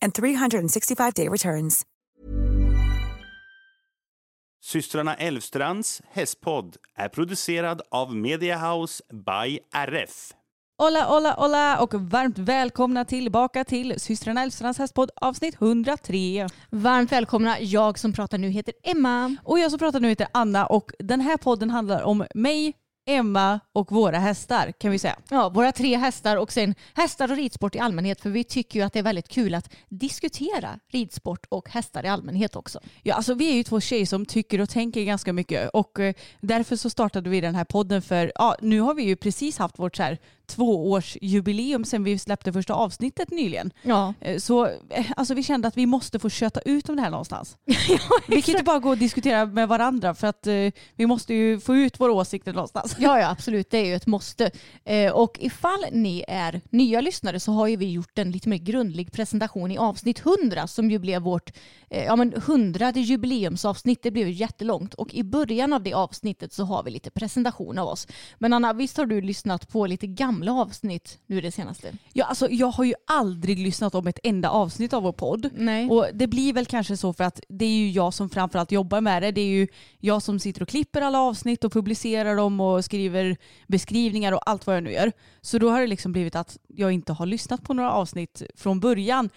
and 365-day returns. Systrarna Elvstrands hästpodd är producerad av Media House by RF. Hola, hola, hola och varmt välkomna tillbaka till systrarna Elvstrands hästpodd avsnitt 103. Varmt välkomna. Jag som pratar nu heter Emma. Och jag som pratar nu heter Anna och den här podden handlar om mig, Emma och våra hästar kan vi säga. Ja, våra tre hästar och sen hästar och ridsport i allmänhet för vi tycker ju att det är väldigt kul att diskutera ridsport och hästar i allmänhet också. Ja, alltså vi är ju två tjejer som tycker och tänker ganska mycket och eh, därför så startade vi den här podden för ja, nu har vi ju precis haft vårt så här tvåårsjubileum sen vi släppte första avsnittet nyligen. Ja. Eh, Så eh, alltså, vi kände att vi måste få köta ut om det här någonstans. ja, Vi kan inte bara gå och diskutera med varandra för att eh, vi måste ju få ut våra åsikter någonstans. Ja, ja, absolut. Det är ju ett måste. Eh, och ifall ni är nya lyssnare så har ju vi gjort en lite mer grundlig presentation i avsnitt 100 som ju blev vårt eh, ja, men 100 jubileumsavsnitt. Det blev ju jättelångt och i början av det avsnittet så har vi lite presentation av oss. Men Anna, visst har du lyssnat på lite gamla avsnitt nu det senaste? Ja, alltså, jag har ju aldrig lyssnat om ett enda avsnitt av vår podd. Nej. Och det blir väl kanske så för att det är ju jag som framförallt jobbar med det. Det är ju jag som sitter och klipper alla avsnitt och publicerar dem och skriver beskrivningar och allt vad jag nu gör. Så då har det liksom blivit att jag inte har lyssnat på några avsnitt från början.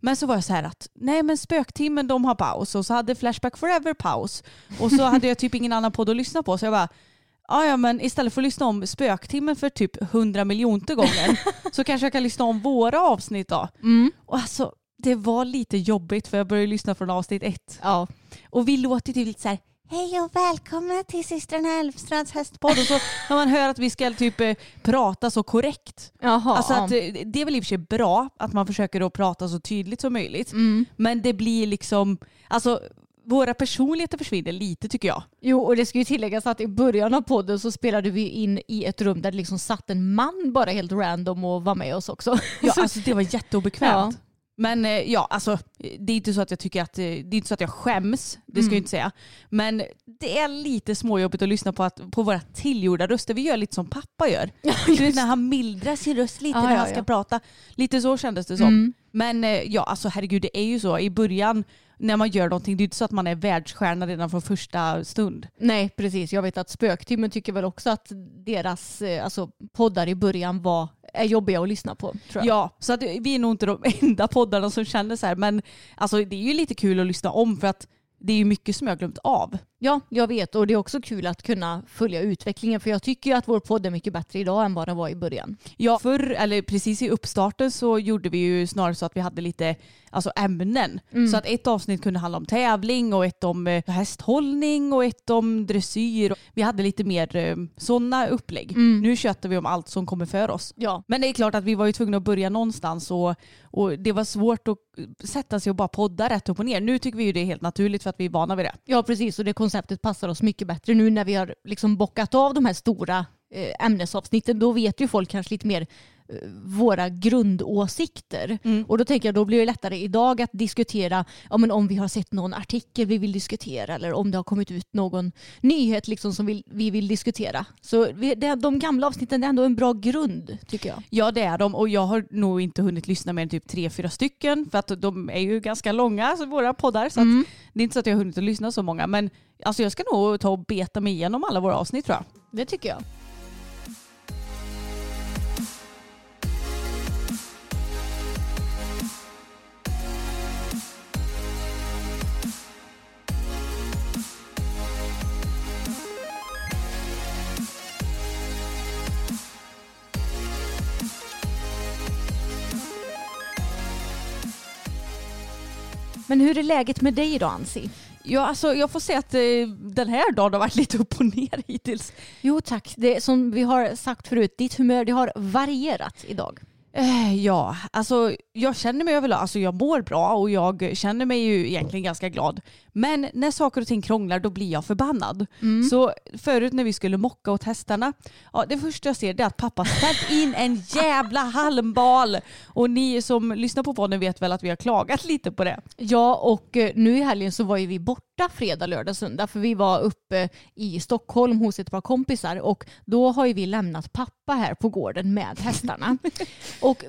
Men så var jag så här att nej men spöktimmen de har paus och så hade Flashback Forever paus. Och så hade jag typ ingen annan podd att lyssna på så jag bara Ja, ja, men istället för att lyssna om spöktimmen för typ hundra miljonte gånger så kanske jag kan lyssna om våra avsnitt då. Mm. Och alltså, det var lite jobbigt för jag började lyssna från avsnitt ett. Ja. Och vi låter typ lite så här Hej och välkomna till systrarna Elfstrands hästpodd. Och så när man hör att vi ska typ eh, prata så korrekt. Jaha. Alltså att, eh, det är väl i och för sig bra att man försöker att prata så tydligt som möjligt. mm. Men det blir liksom, alltså våra personligheter försvinner lite tycker jag. Jo, och det ska ju tilläggas att i början av podden så spelade vi in i ett rum där det liksom satt en man bara helt random och var med oss också. Ja, Så- alltså det var jätteobekvämt. Ja. Men eh, ja, alltså det är inte så att jag tycker att, eh, det är inte så att jag skäms, det ska Mm. jag inte säga. Men det är lite småjobbigt att lyssna på, att, på våra tillgjorda röster. Vi gör lite som pappa gör. vet när han mildrar sin röst lite Ja, när ja, han ska ja. prata. Lite så kändes det som. Mm. Men eh, ja, alltså herregud det är ju så. I början när man gör någonting, det är inte så att man är världsstjärna redan från första stund. Nej, precis. Jag vet att Spöktimmen tycker väl också att deras eh, alltså, poddar i början var, är jobbiga att lyssna på. Ja, så att vi är nog inte de enda poddarna som känner så här. Men alltså, det är ju lite kul att lyssna om för att det är ju mycket som jag har glömt av. ja, jag vet. Och det är också kul att kunna följa utvecklingen. För jag tycker ju att vår podd är mycket bättre idag än vad den var i början. Ja, förr, eller precis i uppstarten så gjorde vi ju snarare så att vi hade lite alltså ämnen. Mm. Så att ett avsnitt kunde handla om tävling och ett om eh, hästhållning och ett om dressyr. Vi hade lite mer eh, sådana upplägg. Mm. Nu köttar vi om allt som kommer för oss. Ja. Men det är klart att vi var ju tvungna att börja någonstans och, och det var svårt att sätta sig och bara podda rätt upp och ner. Nu tycker vi ju det är helt naturligt för att vi är vana vid det. ja, precis. Och det konceptet passar oss mycket bättre nu när vi har liksom bockat av de här stora eh, ämnesavsnitten. Då vet ju folk kanske lite mer våra grundåsikter. Mm. Och då tänker jag då blir det lättare idag att diskutera ja, men om vi har sett någon artikel vi vill diskutera eller om det har kommit ut någon nyhet liksom som vi, vi vill diskutera. Så vi, det, de gamla avsnitten är ändå en bra grund tycker jag. Ja det är de och jag har nog inte hunnit lyssna mer än typ tre, fyra stycken för att de är ju ganska långa, så våra poddar. Så Mm. det är inte så att jag har hunnit att lyssna så många. Men alltså, jag ska nog ta och beta mig igenom alla våra avsnitt tror jag. Det tycker jag. Men hur är läget med dig idag Ansi? Ja, alltså, jag får säga att eh, den här dagen har varit lite upp och ner hittills. Jo tack, det, som vi har sagt förut, ditt humör det har varierat idag. Eh, ja, alltså jag känner mig överlag, alltså jag mår bra och jag känner mig ju egentligen ganska glad. Men när saker och ting krånglar då blir jag förbannad. Så förut när vi skulle mocka åt hästarna, ja, det första jag ser är att pappa ställt in en jävla halmbal. Och ni som lyssnar på podden vet väl att vi har klagat lite på det. Ja, och eh, nu i helgen så var ju vi borta fredag, lördag, söndag för vi var uppe i Stockholm hos ett par kompisar och då har ju vi lämnat pappa här på gården med hästarna. och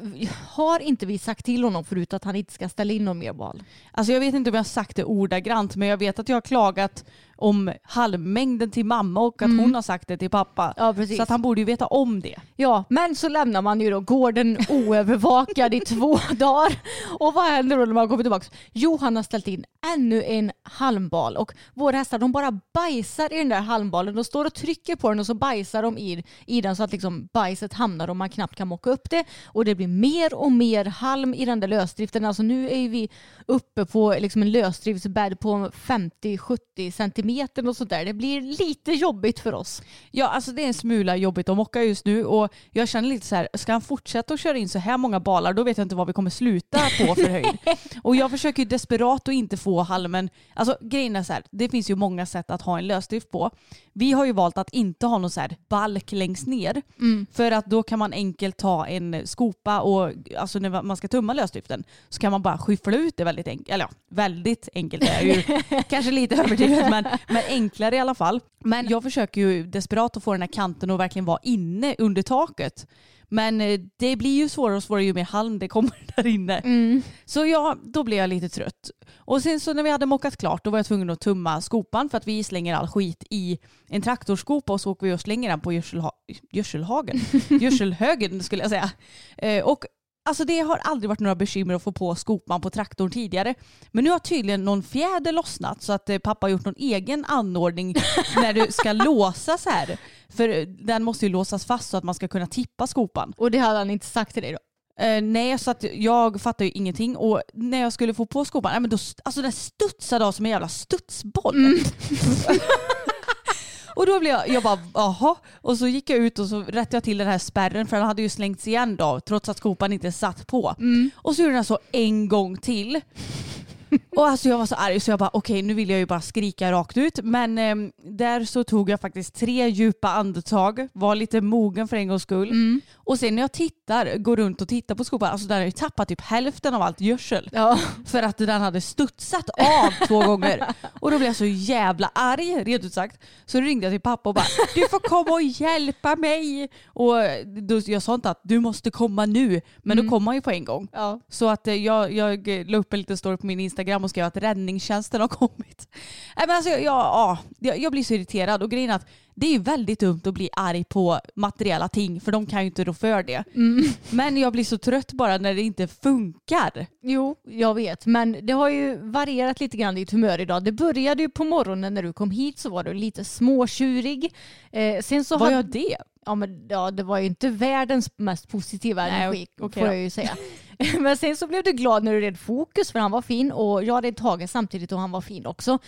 har inte vi sagt till honom förut att han inte ska ställa in någon mer val? Alltså jag vet inte om jag har sagt det ordagrant men jag vet att jag har klagat om halmmängden till mamma och att hon har sagt det till pappa. Ja. Så att han borde ju veta om det. Ja, men så lämnar man ju då gården oövervakad i två dagar. Och vad händer då när man kommer tillbaka? Jo, han har ställt in ännu en halmbal och våra hästar de bara bajsar i den där halmbalen. De står och trycker på den och så bajsar de i, i den så att liksom bajset hamnar och man knappt kan mocka upp det. Och det blir mer och mer halm i den där lösdriften. Alltså nu är vi uppe på liksom en lösdriftsbädd på 50-70 centimeter och sådär. Det blir lite jobbigt för oss. Ja, alltså det är en smula jobbigt att mocka just nu och jag känner lite så här, ska han fortsätta att köra in så här många balar då vet jag inte vad vi kommer sluta på för höjd. och jag försöker ju desperat att inte få halmen, alltså grejen är så här, det finns ju många sätt att ha en lösdrift på. Vi har ju valt att inte ha någon så här balk längst ner för att då kan man enkelt ta en skopa och alltså när man ska tumma lösdriften så kan man bara skyffla ut det väldigt enkelt, eller ja, väldigt enkelt är ju kanske lite överdrivet men, men enklare i alla fall. Men jag försöker ju desperat att få den här kanten att verkligen vara inne under taket. Men eh, det blir ju svårare och svårare ju mer halm det kommer där inne. Så ja, då blev jag lite trött. Och sen så när vi hade mockat klart då var jag tvungen att tumma skopan för att vi slänger all skit i en traktorskopa och så åker vi och slänger den på gödselha gödselhagen. Gödselhögen skulle jag säga. Eh, och Alltså det har aldrig varit några bekymmer att få på skopan på traktorn tidigare. Men nu har tydligen någon fjäder lossnat så att eh, pappa har gjort någon egen anordning när du ska låsa så här. För eh, den måste ju låsas fast så att man ska kunna tippa skopan. Och det hade han inte sagt till dig då? Eh, nej, så att jag fattar ju ingenting. Och när jag skulle få på skopan, nej, men då, alltså den studsade av som en jävla studsboll. och då blev jag, jag bara jaha. Och så gick jag ut och så rättade jag till den här spärren för den hade ju slängts igen då trots att skopan inte satt på. Och så gjorde den så en gång till. Och alltså jag var så arg så jag bara okej nu vill jag ju bara skrika rakt ut. Men eh, där så tog jag faktiskt tre djupa andetag, var lite mogen för en gångs skull. Och sen när jag tittar, går runt och tittar på skopan, alltså den har ju tappat typ hälften av allt gödsel. Ja. För att den hade studsat av två gånger. Och då blev jag så jävla arg, rent ut sagt. Så ringde jag till pappa och bara du får komma och hjälpa mig. Och då, jag sa inte att du måste komma nu, men då kom han ju på en gång. Ja. Så att eh, jag, jag la upp en liten story på min Instagram och skrev att räddningstjänsten har kommit. Nej, men alltså, jag, ja, jag, blir så irriterad och grejen är att det är ju väldigt dumt att bli arg på materiella ting för de kan ju inte rå för det. Men jag blir så trött bara när det inte funkar. Jo, jag vet. Men det har ju varierat lite grann ditt humör idag. Det började ju på morgonen när du kom hit så var du lite småtjurig. Eh, sen så Var hade- jag det? Ja, men, ja, det var ju inte världens mest positiva Nej, energi okej får då. jag ju säga. Men sen så blev du glad när du red fokus för han var fin och jag red tagen samtidigt och han var fin också.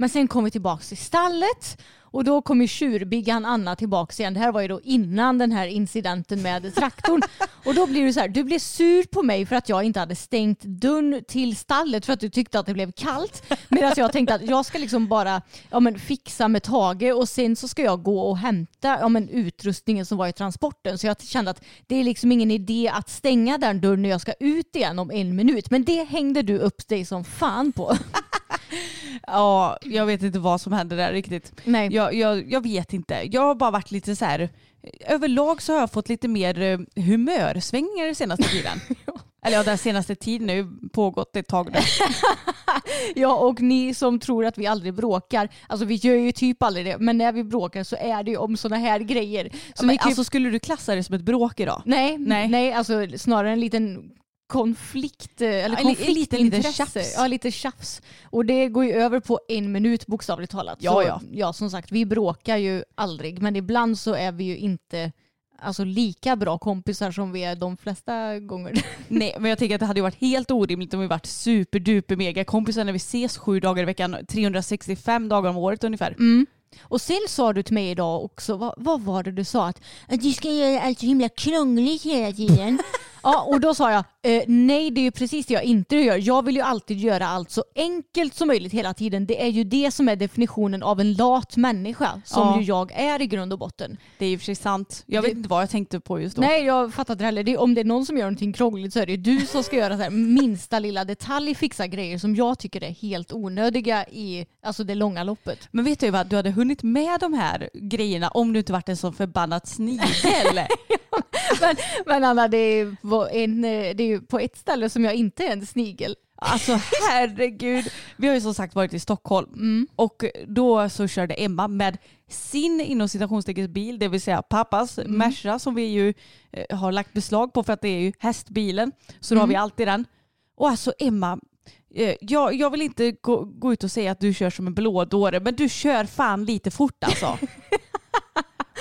Men sen kom vi tillbaka till stallet och då kom ju tjurbiggan Anna tillbaka igen. Det här var ju då innan den här incidenten med traktorn. Och då blir du så här, du blev sur på mig för att jag inte hade stängt dörren till stallet för att du tyckte att det blev kallt. Medan jag tänkte att jag ska liksom bara ja, men fixa med Tage och sen så ska jag gå och hämta ja, men utrustningen som var i transporten. Så jag kände att det är liksom ingen idé att stänga den dörren när jag ska ut igen om en minut. Men det hängde du upp dig som fan på. Ja, jag vet inte vad som hände där riktigt. Nej. Jag, jag, jag vet inte. Jag har bara varit lite så här. Överlag så har jag fått lite mer eh, humörsvängningar den senaste tiden. Eller ja, den senaste tiden har ju pågått ett tag nu. Ja, och ni som tror att vi aldrig bråkar, alltså vi gör ju typ aldrig det, men när vi bråkar så är det ju om sådana här grejer. Så Men vi kan ju- alltså skulle du klassa det som ett bråk idag? nej, nej. nej. alltså snarare en liten konflikt, eh, eller konfliktintresse. Ja, lite tjafs. Och det går ju över på en minut bokstavligt talat. Ja, så, ja. ja, som sagt, vi bråkar ju aldrig, men ibland så är vi ju inte alltså, lika bra kompisar som vi är de flesta gånger. Nej, men jag tänker att det hade varit helt orimligt om vi varit superduper mega kompisar när vi ses sju dagar i veckan, 365 dagar om året ungefär. Mm. Och sen sa du till mig idag också, vad, vad var det du sa? Att, att du ska göra allt så himla krångligt hela tiden. ja, och då sa jag, eh, nej det är ju precis det jag inte gör. Jag vill ju alltid göra allt så enkelt som möjligt hela tiden. Det är ju det som är definitionen av en lat människa, som Ja. ju jag är i grund och botten. Det är ju för sig sant. Jag vet inte vad jag tänkte på just då. Nej, jag fattar inte heller. Det är, om det är någon som gör någonting krångligt så är det ju du som ska göra så här, minsta lilla detalj, fixa grejer som jag tycker är helt onödiga i alltså, det långa loppet. Men vet du vad, du hade hunnit med de här grejerna om du inte varit en sån förbannat snigel. Men, men Anna, det är, på en, eh, det är ju på ett ställe som jag inte är en snigel. Alltså herregud. Vi har ju som sagt varit i Stockholm Mm. och då så körde Emma med sin inom citationstecken bil, det vill säga pappas Mm. Merca som vi ju eh, har lagt beslag på för att det är ju hästbilen. Så då har Mm. vi alltid den. Och alltså Emma, eh, jag, jag vill inte gå, gå ut och säga att du kör som en blådåre men du kör fan lite fort alltså.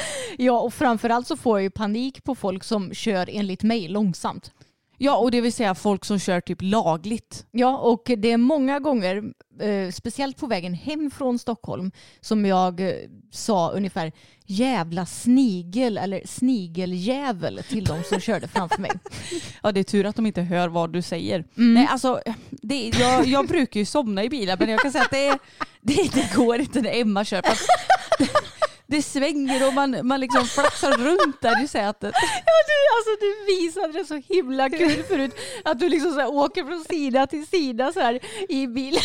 Ja, och framförallt så får jag ju panik på folk som kör enligt mig långsamt. ja och det vill säga folk som kör typ lagligt. Ja, och det är många gånger, eh, speciellt på vägen hem från Stockholm, som jag eh, sa ungefär jävla snigel eller snigeljävel till de som körde framför mig. Ja det är tur att de inte hör vad du säger. Mm. Nej alltså, det, jag, jag brukar ju somna i bilen men jag kan säga att det, det, det går inte när Emma kör. Det, svänger och man, man liksom flaxar runt där i sätet. Ja, du, alltså, du visade det så himla kul förut. Att du liksom så åker från sida till sida så här i bilen.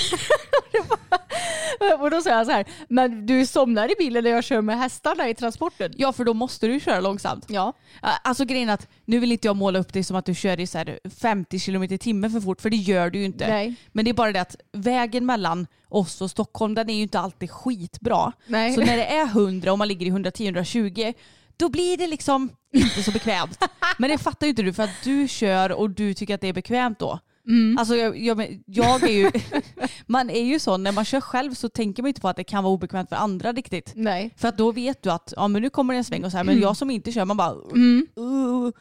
och då sa jag så här, men du somnar i bilen när jag kör med hästarna i transporten. Ja för då måste du köra långsamt. Ja. Alltså grejen att nu vill inte jag måla upp det som att du kör i så här 50 km i timmen för fort för det gör du ju inte. Nej. Men det är bara det att vägen mellan oss och Stockholm den är ju inte alltid skitbra. Nej. Så när det är 100 och man ligger i 110-120 då blir det liksom inte så bekvämt. Men det fattar ju inte du för att du kör och du tycker att det är bekvämt då. Mm. Alltså jag, jag, jag är ju, man är ju sån, när man kör själv så tänker man inte på att det kan vara obekvämt för andra riktigt. Nej. För att då vet du att ja, men nu kommer det en sväng och så här, men jag som inte kör man bara Mm. uh.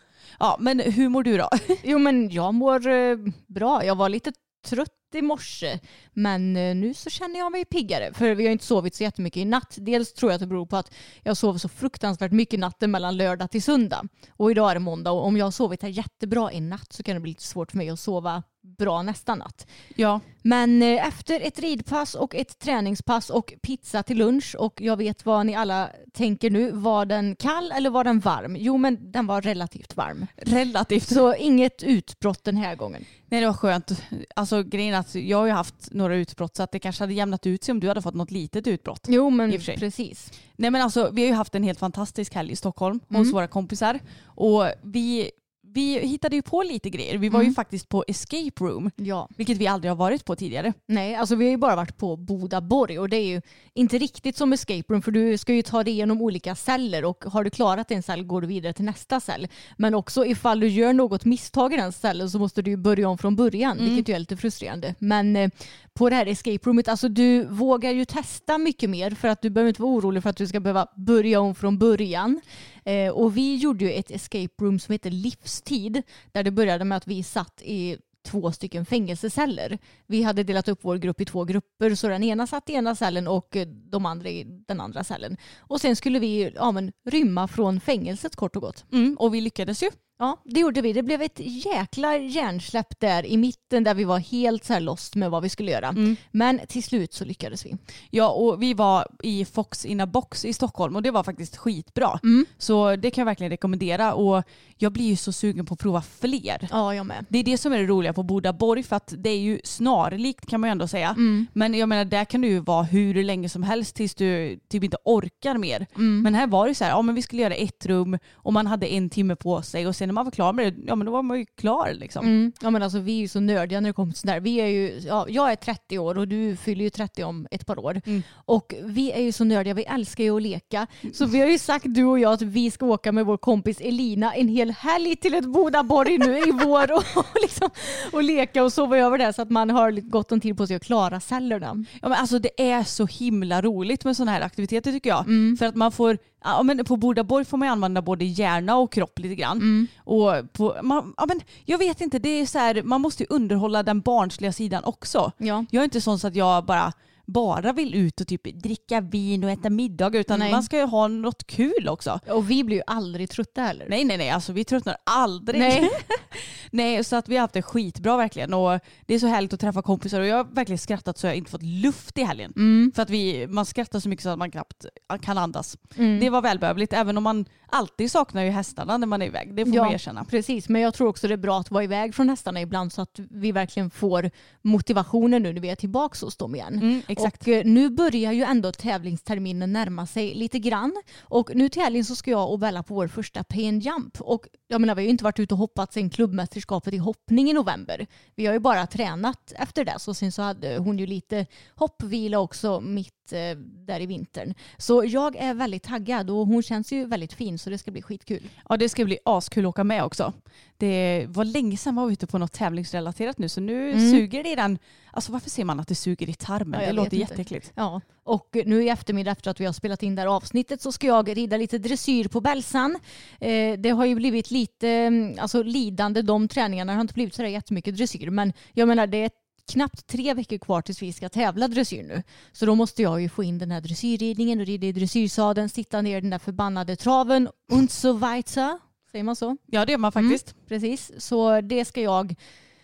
Ja men hur mår du då? Jo men jag mår eh, bra. Jag var lite trött i morse men eh, nu så känner jag mig piggare för vi har inte sovit så jättemycket i natt. Dels tror jag att det beror på att jag sov så fruktansvärt mycket natten mellan lördag till söndag och idag är det måndag och om jag har sovit här jättebra i natt så kan det bli lite svårt för mig att sova bra nästa natt. Ja. Men eh, efter ett ridpass och ett träningspass och pizza till lunch och jag vet vad ni alla tänker nu. Var den kall eller var den varm? Jo men den var relativt varm. Relativt. Så inget utbrott den här gången. Nej det var skönt. Alltså grejen att jag har ju haft några utbrott så att det kanske hade jämnat ut sig om du hade fått något litet utbrott. Jo men precis. Nej men alltså vi har ju haft en helt fantastisk helg i Stockholm Mm. hos våra kompisar och vi, vi hittade ju på lite grejer. Vi var ju Mm. faktiskt på escape room Ja. vilket vi aldrig har varit på tidigare. Nej, alltså vi har ju bara varit på Bodaborg och det är ju inte riktigt som escape room för du ska ju ta dig igenom olika celler och har du klarat en cell går du vidare till nästa cell. Men också ifall du gör något misstag i den cellen så måste du ju börja om från början vilket ju är lite frustrerande. Men eh, på det här escape roomet, alltså du vågar ju testa mycket mer för att du behöver inte vara orolig för att du ska behöva börja om från början. Eh, och vi gjorde ju ett escape room som heter Livstid där det började med att vi satt i två stycken fängelseceller. Vi hade delat upp vår grupp i två grupper så den ena satt i ena cellen och de andra i den andra cellen. Och sen skulle vi ja, men, rymma från fängelset kort och gott. Mm, och vi lyckades ju. Ja, det gjorde vi. Det blev ett jäkla hjärnsläpp där i mitten där vi var helt så här lost med vad vi skulle göra. Mm. Men till slut så lyckades vi. Ja och vi var i Fox in a box i Stockholm och det var faktiskt skitbra. Mm. Så det kan jag verkligen rekommendera och jag blir ju så sugen på att prova fler. Ja, jag med. Det är det som är det roliga på Bodaborg för att det är ju snarlikt kan man ju ändå säga. Mm. Men jag menar där kan du ju vara hur länge som helst tills du typ inte orkar mer. Mm. Men här var det så här, ja men vi skulle göra ett rum och man hade en timme på sig och sen när man var klar med det, ja men då var man ju klar liksom. Mm. Ja, men alltså, vi är ju så nördiga när det kommer till sånt där. Vi är ju, ja, jag är 30 år och du fyller ju 30 om ett par år. Mm. Och vi är ju så nördiga, vi älskar ju att leka. Så vi har ju sagt du och jag att vi ska åka med vår kompis Elina en hel helg till ett Bodaborg nu i vår och, och, liksom, och leka och sova över där så att man har gott om tid på sig att klara cellerna. Ja, men alltså det är så himla roligt med sådana här aktiviteter tycker jag. Mm. För att man får Ja, men på Bodaborg får man ju använda både hjärna och kropp lite grann. Och på, man, ja, men jag vet inte, det är så här, man måste ju underhålla den barnsliga sidan också. Ja. Jag är inte sån så att jag bara bara vill ut och typ dricka vin och äta middag utan Nej. man ska ju ha något kul också. Och vi blir ju aldrig trötta heller. Nej nej nej, alltså vi tröttnar aldrig. Nej. nej så att vi har haft det skitbra verkligen och det är så härligt att träffa kompisar och jag har verkligen skrattat så jag inte fått luft i helgen. Mm. För att vi, man skrattar så mycket så att man knappt kan andas. Mm. Det var välbehövligt även om man alltid saknar ju hästarna när man är iväg. Det får man erkänna. Precis, men jag tror också det är bra att vara iväg från hästarna ibland så att vi verkligen får motivationen nu när vi är tillbaka hos dem igen. Mm, exakt. Och eh, nu börjar ju ändå tävlingsterminen närma sig lite grann. Och nu till helgen så ska jag och Bella på vår första pay and jump. Och jag menar vi har ju inte varit ute och hoppat sedan klubbmästerskapet i hoppning i november. Vi har ju bara tränat efter det. Så sen så hade hon ju lite hoppvila också mitt eh, där i vintern. Så jag är väldigt taggad och hon känns ju väldigt fin så det ska bli skitkul. Ja det ska bli askul att åka med också. Det var länge sedan man var ute på något tävlingsrelaterat nu så nu Mm. suger det i den. Alltså varför säger man att det suger i tarmen? Ja, det låter jätteäckligt. Ja, och nu i eftermiddag efter att vi har spelat in det här avsnittet så ska jag rida lite dressyr på Bälsan. Eh, det har ju blivit lite mm, alltså, lidande de träningarna. Det har inte blivit så där jättemycket dressyr men jag menar det är knappt tre veckor kvar tills vi ska tävla dressyr nu. Så då måste jag ju få in den här dressyrridningen och rida i dressyrsadeln, sitta ner i den där förbannade traven und so weiter. Säger man så? Ja det gör man faktiskt. Precis, så det ska jag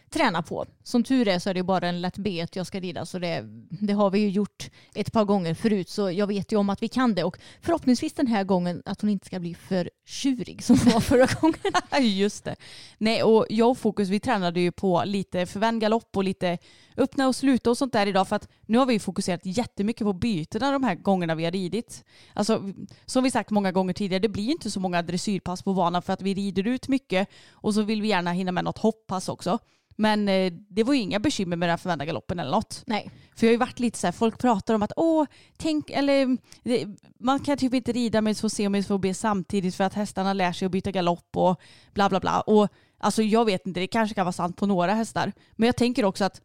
träna på. Som tur är så är det bara en lätt B1 jag ska rida så det, det har vi ju gjort ett par gånger förut så jag vet ju om att vi kan det och förhoppningsvis den här gången att hon inte ska bli för tjurig som hon var förra gången. Just det. Nej och jag och Fokus vi tränade ju på lite förvänd galopp och lite öppna och sluta och sånt där idag för att nu har vi fokuserat jättemycket på bytena de här gångerna vi har ridit. Alltså som vi sagt många gånger tidigare det blir inte så många dressyrpass på banan för att vi rider ut mycket och så vill vi gärna hinna med något hopppass också. Men eh, det var ju inga bekymmer med den förvända galoppen eller något. Nej, För jag har ju varit lite så här, folk pratar om att åh, tänk, eller det, man kan typ inte rida med så C och med så B samtidigt för att hästarna lär sig att byta galopp och bla bla bla. Och alltså jag vet inte, det kanske kan vara sant på några hästar. Men jag tänker också att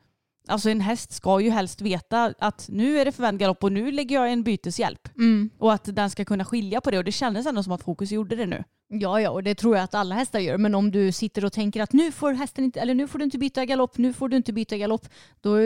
alltså en häst ska ju helst veta att nu är det förvänd galopp och nu lägger jag en byteshjälp. mm. Och att den ska kunna skilja på det och det kändes ändå som att Fokus gjorde det nu ja ja och det tror jag att alla hästar gör men om du sitter och tänker att nu får hästen inte, eller nu får du inte byta galopp, nu får du inte byta galopp då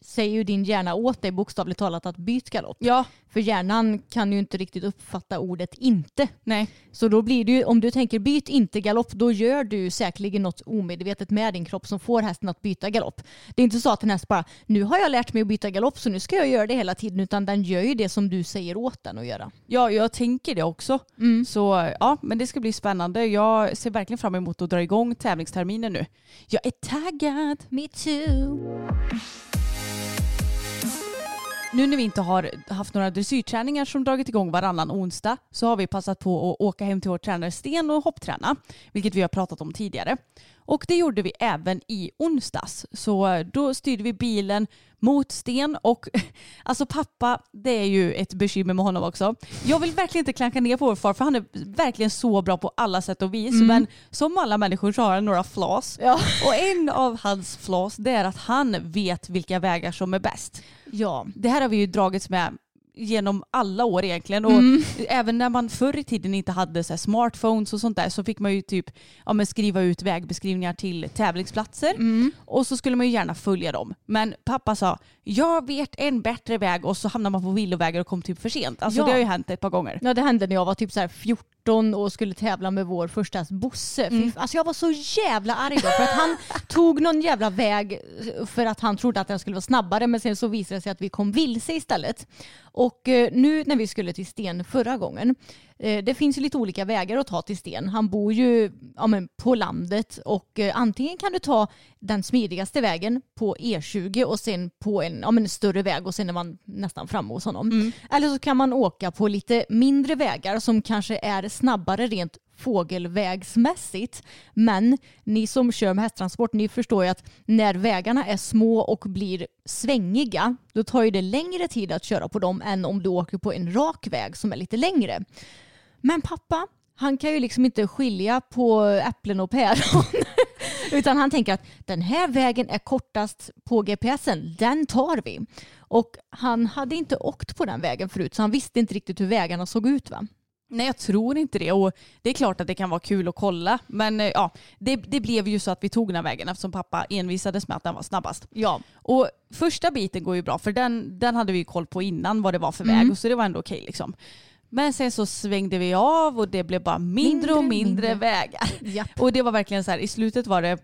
säger ju din hjärna åt dig bokstavligt talat att byt galopp. Ja, för hjärnan kan ju inte riktigt uppfatta ordet inte. nej. Så då blir det ju, om du tänker byt inte galopp, då gör du säkerligen något omedvetet med din kropp som får hästen att byta galopp. Det är inte så att en häst bara, nu har jag lärt mig att byta galopp så nu ska jag göra det hela tiden, utan den gör ju det som du säger åt den att göra. Ja, jag tänker det också. Så ja, men det ska bli spännande. Jag ser verkligen fram emot att dra igång tävlingsterminen nu. Jag är taggad. Me too. Nu när vi inte har haft några dressyrträningar som dragit igång varannan onsdag så har vi passat på att åka hem till vår tränare Sten och hoppträna, vilket vi har pratat om tidigare. Och det gjorde vi även i onsdags. Så då styrde vi bilen mot Sten och alltså pappa, det är ju ett bekymmer med honom också. Jag vill verkligen inte klanka ner på vår far för han är verkligen så bra på alla sätt och vis. Men som alla människor så har han några flas. Ja. Och en av hans flas det är att han vet vilka vägar som är bäst. Ja. Det här har vi ju dragits med genom alla år egentligen. Och mm. Även när man förr i tiden inte hade så smartphones och sånt där så fick man ju typ ja, skriva ut vägbeskrivningar till tävlingsplatser mm. och så skulle man ju gärna följa dem. Men pappa sa jag vet en bättre väg och så hamnar man på villovägar och kom typ för sent. Alltså ja. det har ju hänt ett par gånger. Ja det hände när jag var typ så 14 18 och skulle tävla med vår första Bosse. Mm. Alltså jag var så jävla arg då för att han tog någon jävla väg för att han trodde att den skulle vara snabbare men sen så visade det sig att vi kom vilse istället. Och eh, nu när vi skulle till Sten förra gången det finns ju lite olika vägar att ta till Sten. Han bor ju ja, men på landet och eh, antingen kan du ta den smidigaste vägen på E20 och sen på en ja, men en större väg och sen är man nästan framme hos honom. Eller så kan man åka på lite mindre vägar som kanske är snabbare rent fågelvägsmässigt. Men ni som kör med hästtransport, ni förstår ju att när vägarna är små och blir svängiga, då tar ju det längre tid att köra på dem än om du åker på en rak väg som är lite längre. Men pappa, han kan ju liksom inte skilja på äpplen och päron. Utan han tänker att den här vägen är kortast på GPSen, den tar vi. Och han hade inte åkt på den vägen förut så han visste inte riktigt hur vägarna såg ut va? Nej jag tror inte det och det är klart att det kan vara kul att kolla men eh, ja det, det blev ju så att vi tog den här vägen eftersom pappa envisades med att den var snabbast. Ja. Och första biten går ju bra för den, den hade vi ju koll på innan vad det var för Mm. väg och så det var ändå okej liksom. Men sen så svängde vi av och det blev bara mindre, och Mindre, mindre, mindre. vägar. Japp. Och det var verkligen så här, i slutet var det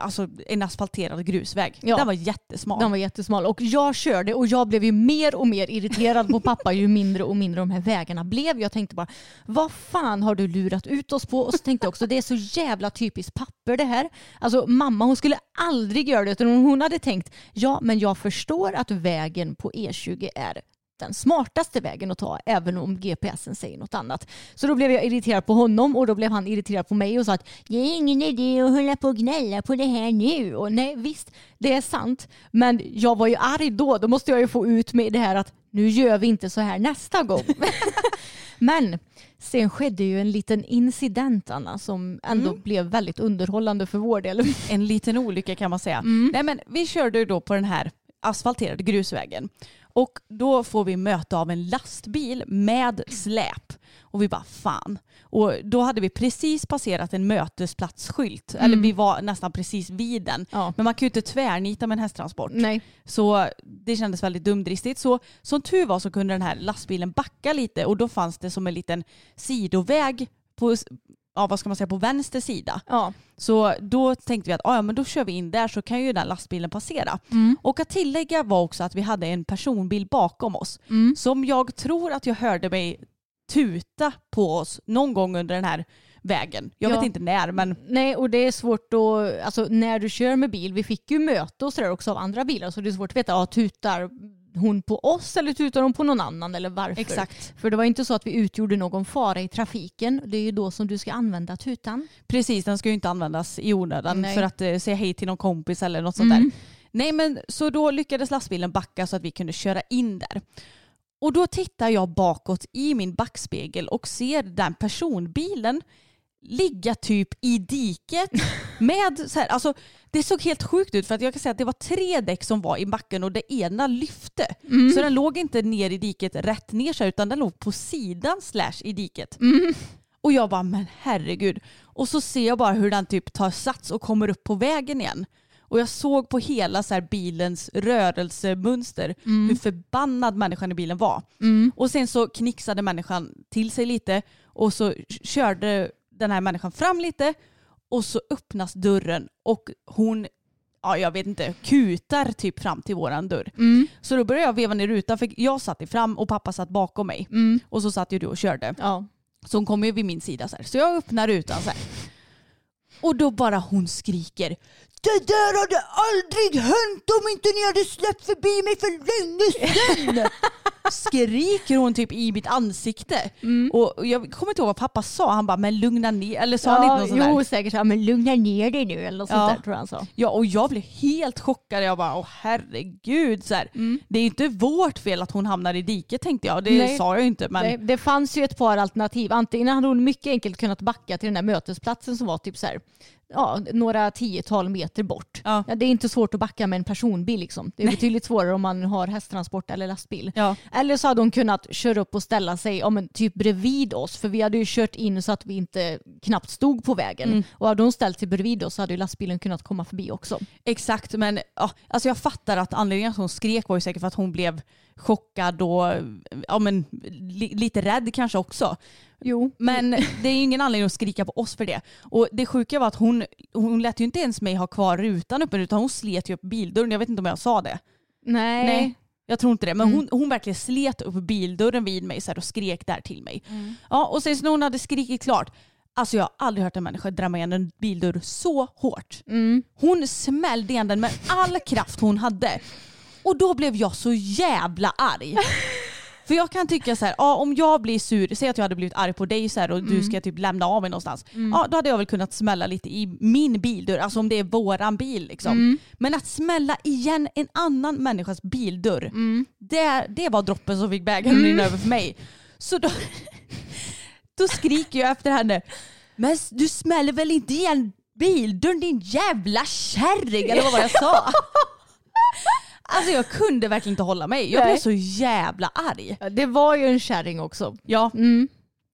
alltså, en asfalterad grusväg. Ja. Den var jättesmal. Den var jättesmal och jag körde och jag blev ju mer och mer irriterad på pappa ju mindre och mindre de här vägarna blev. Jag tänkte bara, vad fan har du lurat ut oss på? Och så tänkte jag också, det är så jävla typiskt papper det här. Alltså mamma hon skulle aldrig göra det utan hon hade tänkt, ja men jag förstår att vägen på E20 är den smartaste vägen att ta även om GPSen säger något annat. Så då blev jag irriterad på honom och då blev han irriterad på mig och sa att det är ingen idé att hålla på och gnälla på det här nu. Och nej visst, det är sant. Men jag var ju arg då. Då måste jag ju få ut med det här att nu gör vi inte så här nästa gång. Men sen skedde ju en liten incident Anna som ändå blev väldigt underhållande för vår del. En liten olycka kan man säga. Mm. Nej, men vi körde ju då på den här asfalterade grusvägen. Och då får vi möte av en lastbil med släp. Och vi bara fan. Och då hade vi precis passerat en mötesplatsskylt. Eller vi var nästan precis vid den. Mm. Ja. Men man kan ju inte tvärnita med en hästtransport. Nej. Så det kändes väldigt dumdristigt. Så som tur var så kunde den här lastbilen backa lite och då fanns det som en liten sidoväg på, ja, vad ska man säga, på vänster sida. Ja. Så då tänkte vi att ja, men då kör vi in där så kan ju den lastbilen passera. Och att tillägga var också att vi hade en personbil bakom oss som jag tror att jag hörde mig tuta på oss någon gång under den här vägen. Jag Ja. vet inte när men Nej, och det är svårt att, alltså när du kör med bil, vi fick ju möte och sådär också av andra bilar, så det är svårt att veta, ja, tutar hon på oss eller tutar hon på någon annan eller varför? exakt. För det var inte så att vi utgjorde någon fara i trafiken. Det är ju då som du ska använda tutan. Precis, den ska ju inte användas i onödan Nej. för att eh, säga hej till någon kompis eller något sånt där. Nej men så då lyckades lastbilen backa så att vi kunde köra in där. Och då tittar jag bakåt i min backspegel och ser den personbilen ligga typ i diket med så här, alltså det såg helt sjukt ut för att jag kan säga att det var tre däck som var i backen och det ena lyfte. Så den låg inte ner i diket rätt ner sig utan den låg på sidan slash i diket. Och jag bara, men herregud. Och så ser jag bara hur den typ tar sats och kommer upp på vägen igen. Och jag såg på hela så här bilens rörelsemönster hur förbannad människan i bilen var. Och sen så knixade människan till sig lite och så körde den här människan fram lite och så öppnas dörren och hon ja, jag vet inte, kutar typ fram till våran dörr. Så då började jag veva ner rutan för jag satt i fram och pappa satt bakom mig. Och så satt ju du och körde. Ja. Så hon kommer ju vid min sida så här. Så jag öppnar rutan så här. Och då bara hon skriker. Det där hade aldrig hänt om inte ni hade släppt förbi mig för länge sedan. Skriker hon typ i mitt ansikte. Och och jag kommer inte ihåg vad pappa sa. Han bara, men lugna ner. Eller sa han inte Ja, något sånt där? jo, säkert här, men lugna ner dig nu eller något Ja. sånt där tror jag han sa. Ja, och jag blev helt chockad. Jag bara, åh herregud. Så här. Det är inte vårt fel att hon hamnar i diket tänkte jag. Det Nej. sa jag inte. Men... Det, det fanns ju ett par alternativ. Antingen hade hon mycket enkelt kunnat backa till den där mötesplatsen som var typ så här, ja, några tiotal meter bort. Ja. Ja, det är inte svårt att backa med en personbil. Liksom. Det är betydligt svårare om man har hästtransport eller lastbil. Ja. Eller så hade hon kunnat köra upp och ställa sig ja, men typ bredvid oss. För vi hade ju kört in så att vi inte knappt stod på vägen. Mm. Och hade hon ställt sig bredvid oss så hade ju lastbilen kunnat komma förbi också. Exakt, men ja, alltså jag fattar att anledningen att hon skrek var ju säkert för att hon blev chockad och ja, men, li, lite rädd kanske också. Jo. Men det är ingen anledning att skrika på oss för det. Och det sjuka var att hon, hon lät ju inte ens mig ha kvar rutan uppe utan hon slet ju upp bildörren. Jag vet inte om jag sa det. Nej. Nej. Jag tror inte det. Men hon, hon verkligen slet upp bildörren vid mig så här, och skrek där till mig. Ja, och sen när hon hade skrikit klart, alltså jag har aldrig hört en människa drämma igen en bildörr så hårt. Hon smällde igen den med all kraft hon hade. Och då blev jag så jävla arg. För jag kan tycka så här, ja, om jag blir sur, säg att jag hade blivit arg på dig så här, och du ska typ lämna av mig någonstans. Ja, då hade jag väl kunnat smälla lite i min bildörr, alltså om det är våran bil. Liksom. Men att smälla igen en annan människas bildörr, det, det var droppen som fick bägaren att rinna över för mig. Så då, då skriker jag efter henne, men du smäller väl inte igen bildörren din jävla kärring, eller vad var det jag sa? Alltså jag kunde verkligen inte hålla mig. Jag blev Nej. så jävla arg. Det var ju en kärring också. Ja. Mm.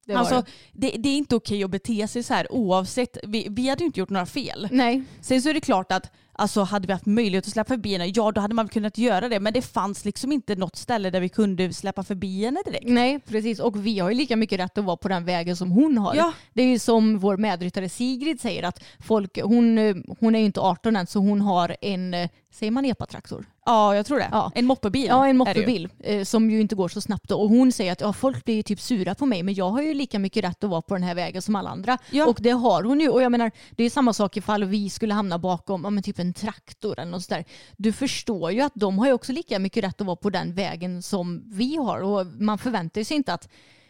Det Alltså, det. det, det är inte okej att bete sig så här oavsett. Vi, vi hade ju inte gjort några fel. Nej, Sen så är det klart att alltså, hade vi haft möjlighet att släppa förbi henne, ja då hade man kunnat göra det. Men det fanns liksom inte något ställe där vi kunde släppa förbi henne direkt. nej, precis. Och vi har ju lika mycket rätt att vara på den vägen som hon har. Ja. Det är ju som vår medryttare Sigrid säger att folk, hon, hon är ju inte 18 än så hon har en, eh, säger man epatraktor? Ja, jag tror det. Ja. En moppebil. Ja, en ju. moppebil eh, som ju inte går så snabbt. Då. Och hon säger att ja, folk blir ju typ sura på mig men jag har ju lika mycket rätt att vara på den här vägen som alla andra. Ja. Och det har hon ju. Och jag menar, det är samma sak ifall vi skulle hamna bakom ja, men typ en traktor eller något sådär. Du förstår ju att de har ju också lika mycket rätt att vara på den vägen som vi har. Och man förväntar sig inte att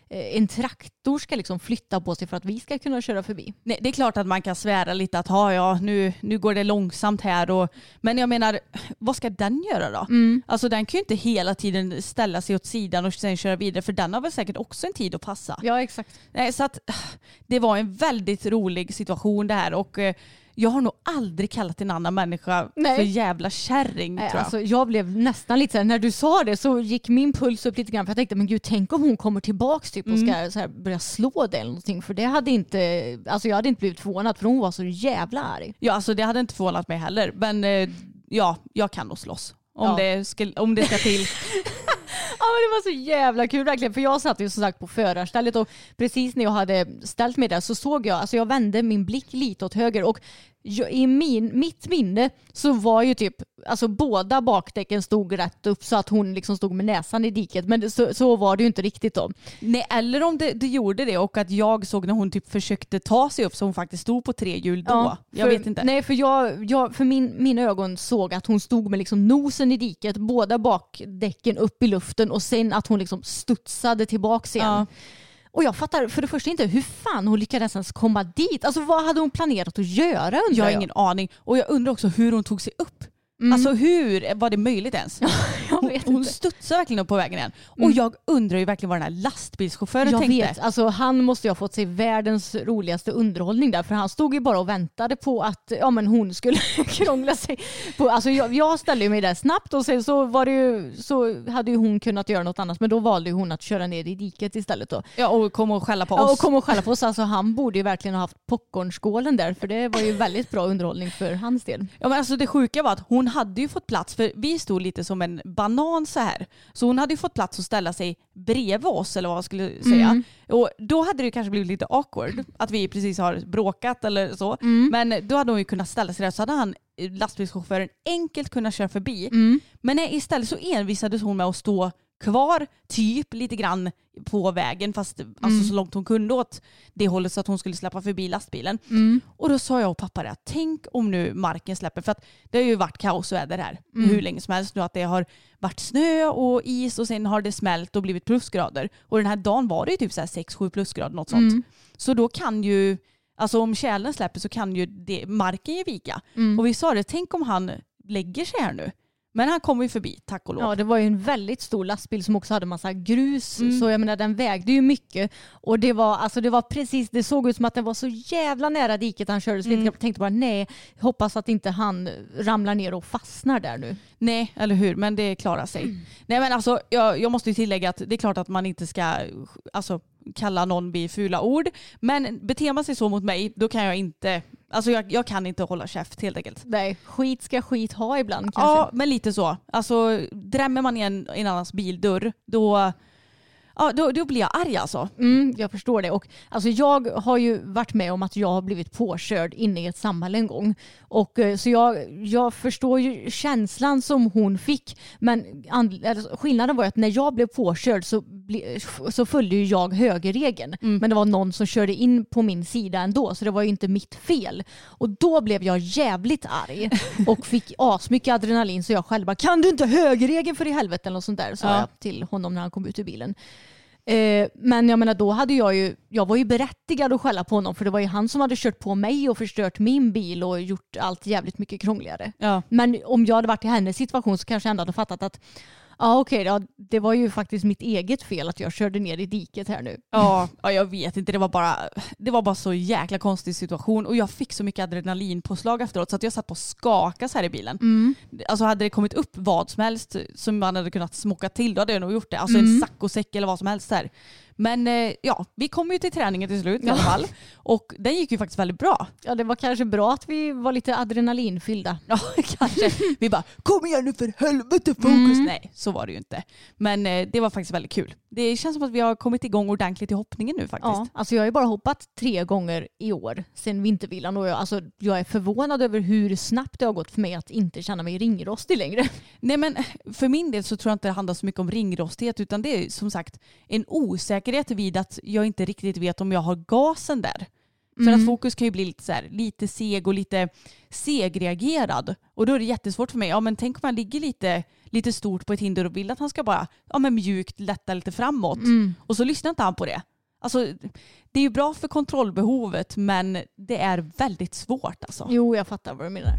en traktor ska liksom flytta på sig för att vi ska kunna köra förbi. Nej, det är klart att man kan svära lite att ha, ja, nu, nu går det långsamt här. Och, men jag menar, vad ska den göra då? Alltså den kan ju inte hela tiden ställa sig åt sidan och sen köra vidare för den har väl säkert också en tid att passa. Ja, exakt. Nej, så att, det var en väldigt rolig situation det här och eh, jag har nog aldrig kallat en annan människa Nej. för jävla kärring Nej, tror jag. Alltså, jag blev nästan lite så här, när du sa det så gick min puls upp lite grann för jag tänkte men gud tänk om hon kommer tillbaks typ och ska så här, börja slå dig eller någonting för det hade inte, alltså jag hade inte blivit förvånad för hon var så jävla arg. Ja, alltså det hade inte förvånat mig heller. Men eh, ja, jag kan nog slåss. Om, Ja. det, ska, om det ska till. Ja men det var så jävla kul verkligen för jag satt ju som sagt på förarstället och precis när jag hade ställt mig där så såg jag, alltså jag vände min blick lite åt höger och jag, i min, mitt minne så var ju typ, alltså båda bakdäcken stod rätt upp så att hon liksom stod med näsan i diket men det, så, så var det ju inte riktigt då. Nej, eller om det, det gjorde det och att jag såg när hon typ försökte ta sig upp så hon faktiskt stod på tre hjul då. jag för, vet inte. Nej, för, jag, jag, för min, mina ögon såg att hon stod med liksom nosen i diket, båda bakdäcken upp i luften och sen att hon liksom studsade tillbaka igen. Ja. Och jag fattar för det första inte hur fan hon lyckades ens komma dit. Alltså vad hade hon planerat att göra undrar Jag har ingen aning. Och jag undrar också hur hon tog sig upp. Alltså hur var det möjligt ens? Mm. jag Hon, inte. studsade verkligen upp på vägen igen. Och jag undrar ju verkligen vad den här lastbilschauffören Jag tänkte. vet, alltså han måste ju ha fått sig världens roligaste underhållning där för han stod ju bara och väntade på att ja, men hon skulle krångla sig. På, alltså jag, jag ställde mig där snabbt och sen så, var det ju, så hade ju hon kunnat göra något annat men då valde ju hon att köra ner i diket istället. Då. Ja, och kom och skälla på Ja, oss. och kom och skälla på oss. Alltså, han borde ju verkligen ha haft popcornskålen där för det var ju väldigt bra underhållning för hans del. Ja, men alltså det sjuka var att hon hade ju fått plats, för vi stod lite som en banan så här. Så hon hade ju fått plats att ställa sig bredvid oss eller vad man skulle säga. Och då hade det kanske blivit lite awkward att vi precis har bråkat eller så. Men då hade hon ju kunnat ställa sig där så hade han eh, lastbilschauffören enkelt kunnat köra förbi. Men nej, istället så envisades hon med att stå kvar typ lite grann på vägen fast alltså så långt hon kunde åt det hållet så att hon skulle släppa förbi lastbilen. Och då sa jag och pappa det att tänk om nu marken släpper för att det har ju varit kaosväder här hur länge som helst nu att det har varit snö och is och sen har det smält och blivit plusgrader och den här dagen var det ju typ så här 6-7 plusgrader något sånt. Så då kan ju Alltså om tjälen släpper så kan ju det, marken ju vika. Och vi sa det, tänk om han lägger sig här nu. Men han kommer ju förbi, tack och lov. Ja, det var ju en väldigt stor lastbil som också hade massa grus. Mm. Så jag menar den vägde ju mycket. Och det var, alltså, det var precis, det såg ut som att den var så jävla nära diket han körde. Så Mm. jag tänkte bara nej, hoppas att inte han ramlar ner och fastnar där nu. Nej, eller hur? Men det klarar sig. Nej men alltså, jag, jag måste ju tillägga att det är klart att man inte ska alltså, kalla någon vid fula ord. Men beter man sig så mot mig, då kan jag inte, alltså jag, jag kan inte hålla käft helt enkelt. Nej, skit ska skit ha ibland kanske. Ja, men lite så. Alltså drämmer man igen en annans bildörr, då, ja, då, då blir jag arg alltså. Mm, jag förstår det. Och, alltså, jag har ju varit med om att jag har blivit påkörd inne i ett samhälle en gång. Och, eh, så jag, jag förstår ju känslan som hon fick. Men and, alltså, skillnaden var ju att när jag blev påkörd så, ble, så följde jag högerregeln. Men det var någon som körde in på min sida ändå så det var ju inte mitt fel. Och då blev jag jävligt arg och fick asmycket adrenalin så jag själv bara kan du inte högerregeln för i helvete eller något sånt där sa Ja. jag till honom när han kom ut ur bilen. Eh, men jag menar då hade jag ju, jag var ju berättigad att skälla på honom för det var ju han som hade kört på mig och förstört min bil och gjort allt jävligt mycket krångligare. Ja. Men om jag hade varit i hennes situation så kanske jag ändå hade fattat att ja okej, ja, det var ju faktiskt mitt eget fel att jag körde ner i diket här nu. Ja, ja, jag vet inte. Det var, bara, det var bara så jäkla konstig situation och jag fick så mycket adrenalinpåslag efteråt så att jag satt på och skakade så här i bilen. Alltså hade det kommit upp vad som helst som man hade kunnat smocka till då hade jag nog gjort det. Alltså en saccosäck eller vad som helst där. Men eh, ja, vi kom ju till träningen till slut i alla fall. Och den gick ju faktiskt väldigt bra. Ja, det var kanske bra att vi var lite adrenalinfyllda. Ja, kanske. Vi bara, kom igen nu för helvete fokus. Mm. Nej, så var det ju inte. Men eh, det var faktiskt väldigt kul. Det känns som att vi har kommit igång ordentligt i hoppningen nu faktiskt. Ja, alltså jag har ju bara hoppat tre gånger i år sedan vintervillan och jag, alltså, jag är förvånad över hur snabbt det har gått för mig att inte känna mig ringrostig längre. Nej men för min del så tror jag inte det handlar så mycket om ringrostighet utan det är som sagt en osäkerhet vid att jag inte riktigt vet om jag har gasen där. För att fokus kan ju bli lite, så här, lite seg och lite segreagerad. Och då är det jättesvårt för mig. Ja men tänk om man ligger lite, lite stort på ett hinder och vill att han ska bara ja, men mjukt lätta lite framåt. Och så lyssnar inte han på det. Alltså, det är ju bra för kontrollbehovet men det är väldigt svårt alltså. Jo, jag fattar vad du menar.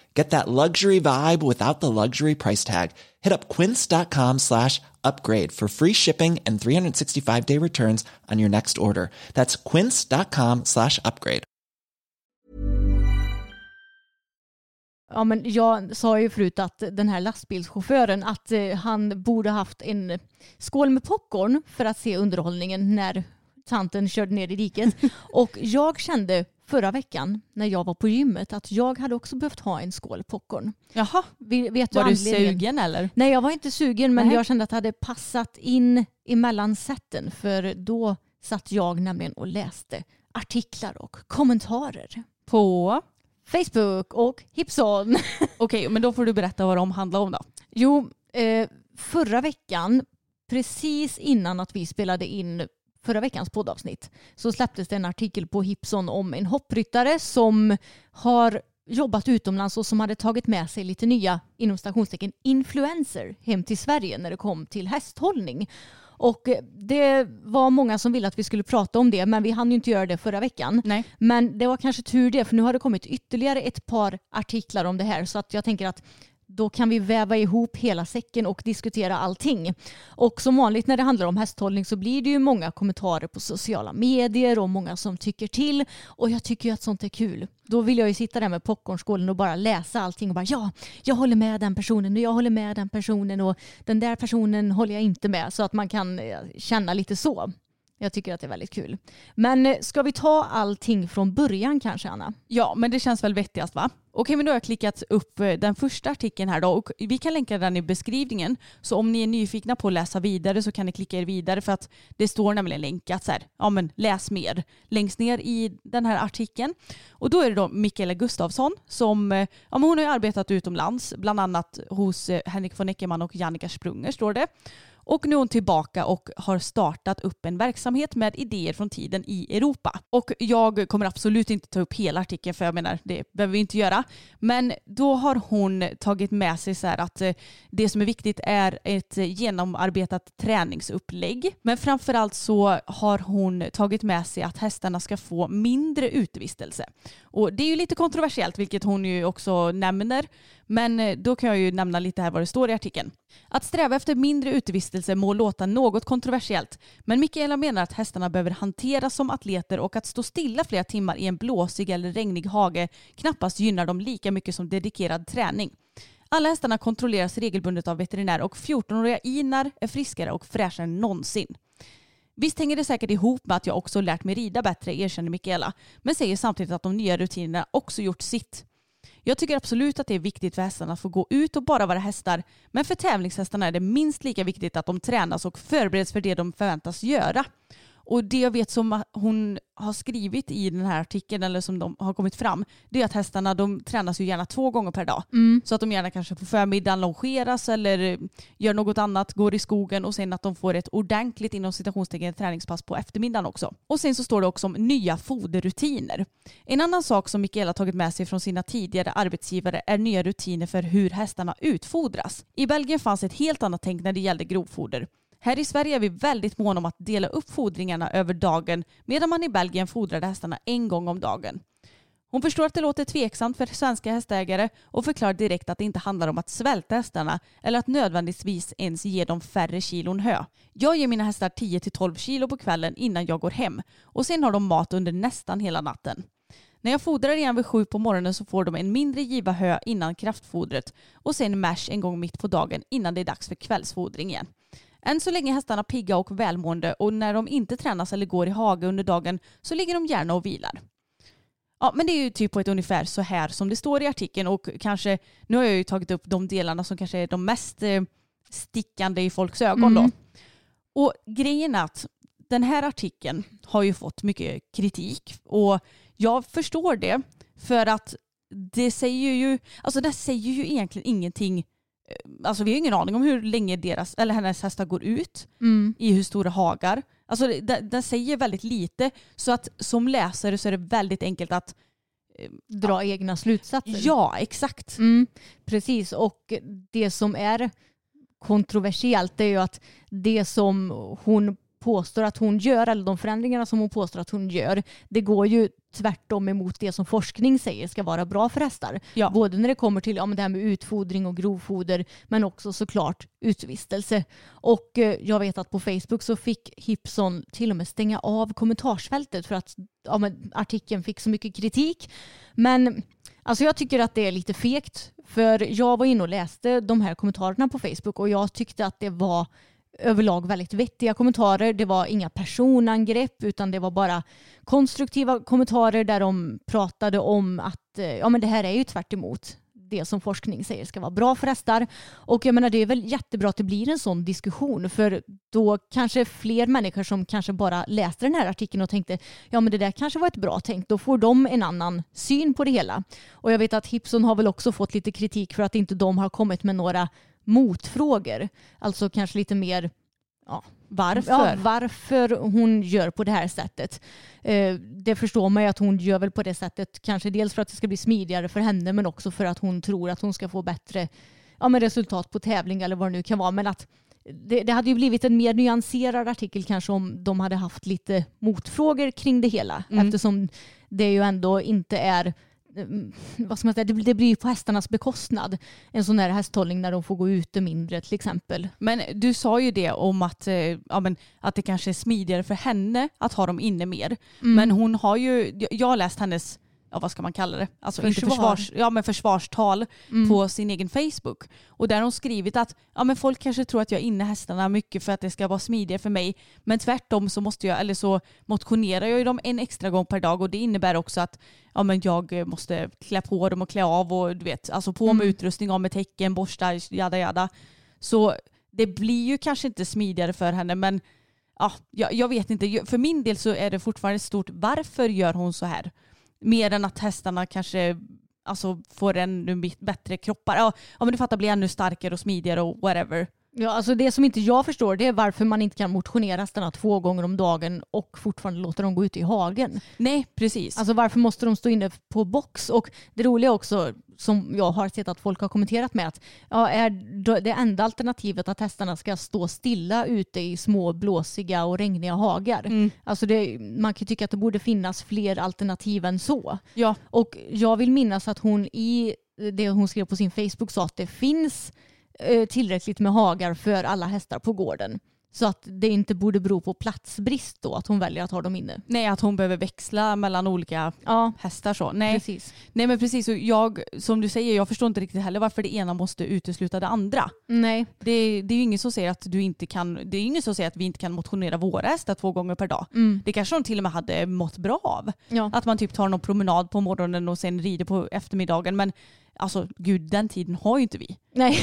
Get that luxury vibe without the luxury price tag. Hit up quince.com slash upgrade for free shipping and 365 day returns on your next order. That's quince.com slash upgrade. Ja, men jag sa ju förut att den här lastbilschauffören att eh, han borde haft en skål med popcorn för att se underhållningen när tanten körde ner i diket. Och jag kände förra veckan när jag var på gymmet att jag hade också behövt ha en skål popcorn. Jaha, Vet du var du sugen eller? Nej, jag var inte sugen men Nej. jag kände att det hade passat in emellan sätten för då satt jag nämligen och läste artiklar och kommentarer. På? Facebook och Hipson. Okej, men då får du berätta vad de handlar om då. Jo, eh, förra veckan, precis innan att vi spelade in förra veckans poddavsnitt, så släpptes det en artikel på Hipson om en hoppryttare som har jobbat utomlands och som hade tagit med sig lite nya, inom stationstecken, influencer hem till Sverige när det kom till hästhållning. Och eh, det var många som ville att vi skulle prata om det, men vi hann ju inte göra det förra veckan. Nej. Men det var kanske tur det, för nu har det kommit ytterligare ett par artiklar om det här, så att jag tänker att då kan vi väva ihop hela säcken och diskutera allting. Och som vanligt när det handlar om hästhållning så blir det ju många kommentarer på sociala medier och många som tycker till. Och jag tycker ju att sånt är kul. Då vill jag ju sitta där med popcornskålen och bara läsa allting och bara ja, jag håller med den personen och jag håller med den personen och den där personen håller jag inte med. Så att man kan eh, känna lite så. Jag tycker att det är väldigt kul. Men eh, ska vi ta allting från början kanske Anna? Ja, men det känns väl vettigast va? Okej, men då har jag klickat upp eh, den första artikeln här då och vi kan länka den i beskrivningen. Så om ni är nyfikna på att läsa vidare så kan ni klicka er vidare för att det står nämligen länkat så här, ja men läs mer längst ner i den här artikeln. Och då är det då Mikaela Gustafsson som, eh, ja men hon har ju arbetat utomlands, bland annat hos eh, Henrik von Eckermann och Jannica Sprunger står det. Och nu är hon tillbaka och har startat upp en verksamhet med idéer från tiden i Europa. Och jag kommer absolut inte ta upp hela artikeln för jag menar det behöver vi inte göra. Men då har hon tagit med sig så här att eh, det som är viktigt är ett genomarbetat träningsupplägg. Men framförallt så har hon tagit med sig att hästarna ska få mindre utevistelse. Och det är ju lite kontroversiellt vilket hon ju också nämner. Men eh, då kan jag ju nämna lite här vad det står i artikeln. Att sträva efter mindre utevistelse må låta något kontroversiellt, men Mikaela menar att hästarna behöver hanteras som atleter och att stå stilla flera timmar i en blåsig eller regnig hage knappast gynnar dem lika mycket som dedikerad träning. Alla hästarna kontrolleras regelbundet av veterinär och 14-åriga Inar är friskare och fräschare än någonsin. Visst hänger det säkert ihop med att jag också lärt mig rida bättre, erkänner Mikaela, men säger samtidigt att de nya rutinerna också gjort sitt. Jag tycker absolut att det är viktigt för hästarna att få gå ut och bara vara hästar, men för tävlingshästarna är det minst lika viktigt att de tränas och förbereds för det de förväntas göra. Och det jag vet som hon har skrivit i den här artikeln eller som de har kommit fram det är att hästarna de tränas ju gärna två gånger per dag. Mm. Så att de gärna kanske på förmiddagen longeras eller gör något annat, går i skogen och sen att de får ett ordentligt inom citationstecken träningspass på eftermiddagen också. Och sen så står det också om nya foderrutiner. En annan sak som Mikaela tagit med sig från sina tidigare arbetsgivare är nya rutiner för hur hästarna utfodras. I Belgien fanns ett helt annat tänk när det gällde grovfoder. Här i Sverige är vi väldigt måna om att dela upp fodringarna över dagen medan man i Belgien fodrade hästarna en gång om dagen. Hon förstår att det låter tveksamt för svenska hästägare och förklarar direkt att det inte handlar om att svälta hästarna eller att nödvändigtvis ens ge dem färre kilon hö. Jag ger mina hästar 10-12 kilo på kvällen innan jag går hem och sen har de mat under nästan hela natten. När jag fodrar igen vid sju på morgonen så får de en mindre giva hö innan kraftfodret och sen mash en gång mitt på dagen innan det är dags för kvällsfodring igen. Än så länge är hästarna pigga och välmående och när de inte tränas eller går i hage under dagen så ligger de gärna och vilar. Ja, men det är ju typ på ett ungefär så här som det står i artikeln och kanske, nu har jag ju tagit upp de delarna som kanske är de mest eh, stickande i folks ögon Mm. då. Och grejen är att den här artikeln har ju fått mycket kritik och jag förstår det för att det säger ju, alltså det säger ju egentligen ingenting Alltså vi har ingen aning om hur länge deras, eller hennes hästar går ut Mm. i hur stora hagar. Alltså det- den säger väldigt lite så att som läsare så är det väldigt enkelt att Dra egna slutsatser. ja exakt. Mm, precis, och det som är kontroversiellt är ju att det som hon påstår att hon gör, eller de förändringarna som hon påstår att hon gör, det går ju tvärtom emot det som forskning säger ska vara bra för hästar. Ja. Både när det kommer till ja, men det här med utfodring och grovfoder, men också såklart utvistelse. Och eh, jag vet att på Facebook så fick Hipson till och med stänga av kommentarsfältet för att ja, men artikeln fick så mycket kritik. Men Alltså jag tycker att det är lite fegt för jag var inne och läste de här kommentarerna på Facebook och jag tyckte att det var överlag väldigt vettiga kommentarer. Det var inga personangrepp utan det var bara konstruktiva kommentarer där de pratade om att eh, ja, men det här är ju tvärt emot det som forskning säger ska vara bra för hästar. Och jag menar det är väl jättebra att det blir en sån diskussion för då kanske fler människor som kanske bara läste den här artikeln och tänkte ja men det där kanske var ett bra tänk, då får de en annan syn på det hela. Och jag vet att Hipson har väl också fått lite kritik för att inte de har kommit med några motfrågor. Alltså kanske lite mer ja, Varför? Ja, varför hon gör på det här sättet. Eh, det förstår man ju att hon gör väl på det sättet. Kanske dels för att det ska bli smidigare för henne men också för att hon tror att hon ska få bättre ja, men resultat på tävling eller vad det nu kan vara. Men att det, det hade ju blivit en mer nyanserad artikel kanske om de hade haft lite motfrågor kring det hela. Mm. Eftersom det ju ändå inte är vad ska man säga, det, det blir ju på hästarnas bekostnad. En sån här hästhållning när de får gå ute mindre till exempel. Men du sa ju det om att, eh, ja, men, att det kanske är smidigare för henne att ha dem inne mer. Mm. Men hon har ju, jag har läst hennes, ja vad ska man kalla det? Alltså inte Försvar. försvars, ja, men försvarstal Mm. på sin egen Facebook. Och där har hon skrivit att ja, men folk kanske tror att jag är inne hästarna mycket för att det ska vara smidigare för mig. Men tvärtom så måste jag, eller så motionerar jag ju dem en extra gång per dag och det innebär också att ja, men jag måste klä på dem och klä av och du vet, alltså på med Mm. utrustning, av med tecken, borstar, jada jada. Så det blir ju kanske inte smidigare för henne men ja, jag, jag vet inte. För min del så är det fortfarande stort varför gör hon så här? Mer än att hästarna kanske alltså, får ännu bättre kroppar. Ja, ja men du fattar, blir ännu starkare och smidigare och whatever. Ja, alltså det som inte jag förstår det är varför man inte kan motionera hästarna två gånger om dagen och fortfarande låta dem gå ut i hagen. Nej, precis. Alltså varför måste de stå inne på box? Och det roliga också som jag har sett att folk har kommenterat med att ja, är det enda alternativet att hästarna ska stå stilla ute i små blåsiga och regniga hagar. Mm. Alltså det, man kan tycka att det borde finnas fler alternativ än så. Ja, Och jag vill minnas att hon i det hon skrev på sin Facebook sa att det finns tillräckligt med hagar för alla hästar på gården. Så att det inte borde bero på platsbrist då att hon väljer att ha dem inne. nej att hon behöver växla mellan olika Ja, hästar så. Nej, precis. nej men precis. Och jag, som du säger, jag förstår inte riktigt heller varför det ena måste utesluta det andra. Nej, Det, det är ju ingen som säger att du inte kan, det är ingen som säger att vi inte kan motionera våra hästar två gånger per dag. mm. Det kanske de till och med hade mått bra av. ja. Att man typ tar någon promenad på morgonen och sen rider på eftermiddagen. Men alltså gud den tiden har ju inte vi. Nej.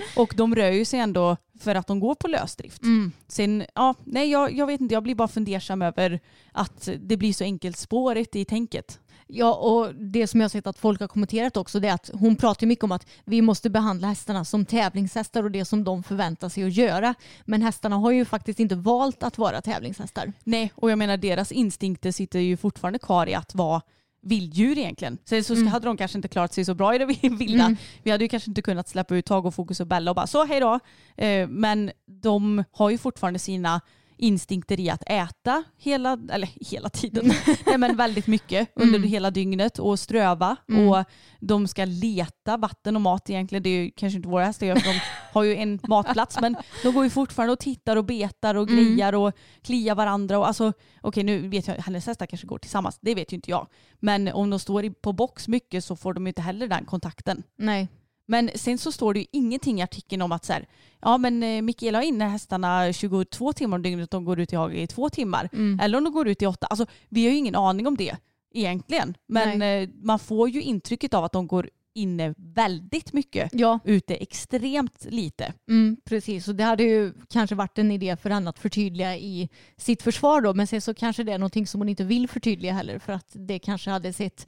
Och de rör ju sig ändå för att de går på lösdrift. Mm. Sen, ja, nej jag, jag vet inte, jag blir bara fundersam över att det blir så enkelspårigt i tänket. Ja, och det som jag har sett att folk har kommenterat också det är att hon pratar mycket om att vi måste behandla hästarna som tävlingshästar och det som de förväntar sig att göra. Men hästarna har ju faktiskt inte valt att vara tävlingshästar. Nej, och jag menar deras instinkter sitter ju fortfarande kvar i att vara vilddjur egentligen. Sen så Mm. hade de kanske inte klarat sig så bra i det vilda. Mm. Vi hade ju kanske inte kunnat släppa ut Tag och Fokus och Bella och bara så hej då. Eh, men de har ju fortfarande sina instinkter i att äta hela, eller hela tiden, Nej, men väldigt mycket under Mm. hela dygnet och ströva Mm. och de ska leta vatten och mat egentligen. Det är ju kanske inte våra hästar gör för de har ju en matplats men de går ju fortfarande och tittar och betar och Mm. grejar och kliar varandra och alltså okej nu vet jag hennes hästar kanske går tillsammans, det vet ju inte jag. Men om de står på box mycket så får de ju inte heller den kontakten. Nej. Men sen så står det ju ingenting i artikeln om att så här, ja men eh, Mikaela har inne hästarna 22 timmar om dygnet, de går ut i hage i två timmar. Mm. Eller om de går ut i åtta. Alltså vi har ju ingen aning om det egentligen. Men eh, man får ju intrycket av att de går inne väldigt mycket. Ja, Ute extremt lite. mm, precis. Och det hade ju kanske varit en idé för henne att förtydliga i sitt försvar då. Men sen så kanske det är någonting som hon inte vill förtydliga heller för att det kanske hade sett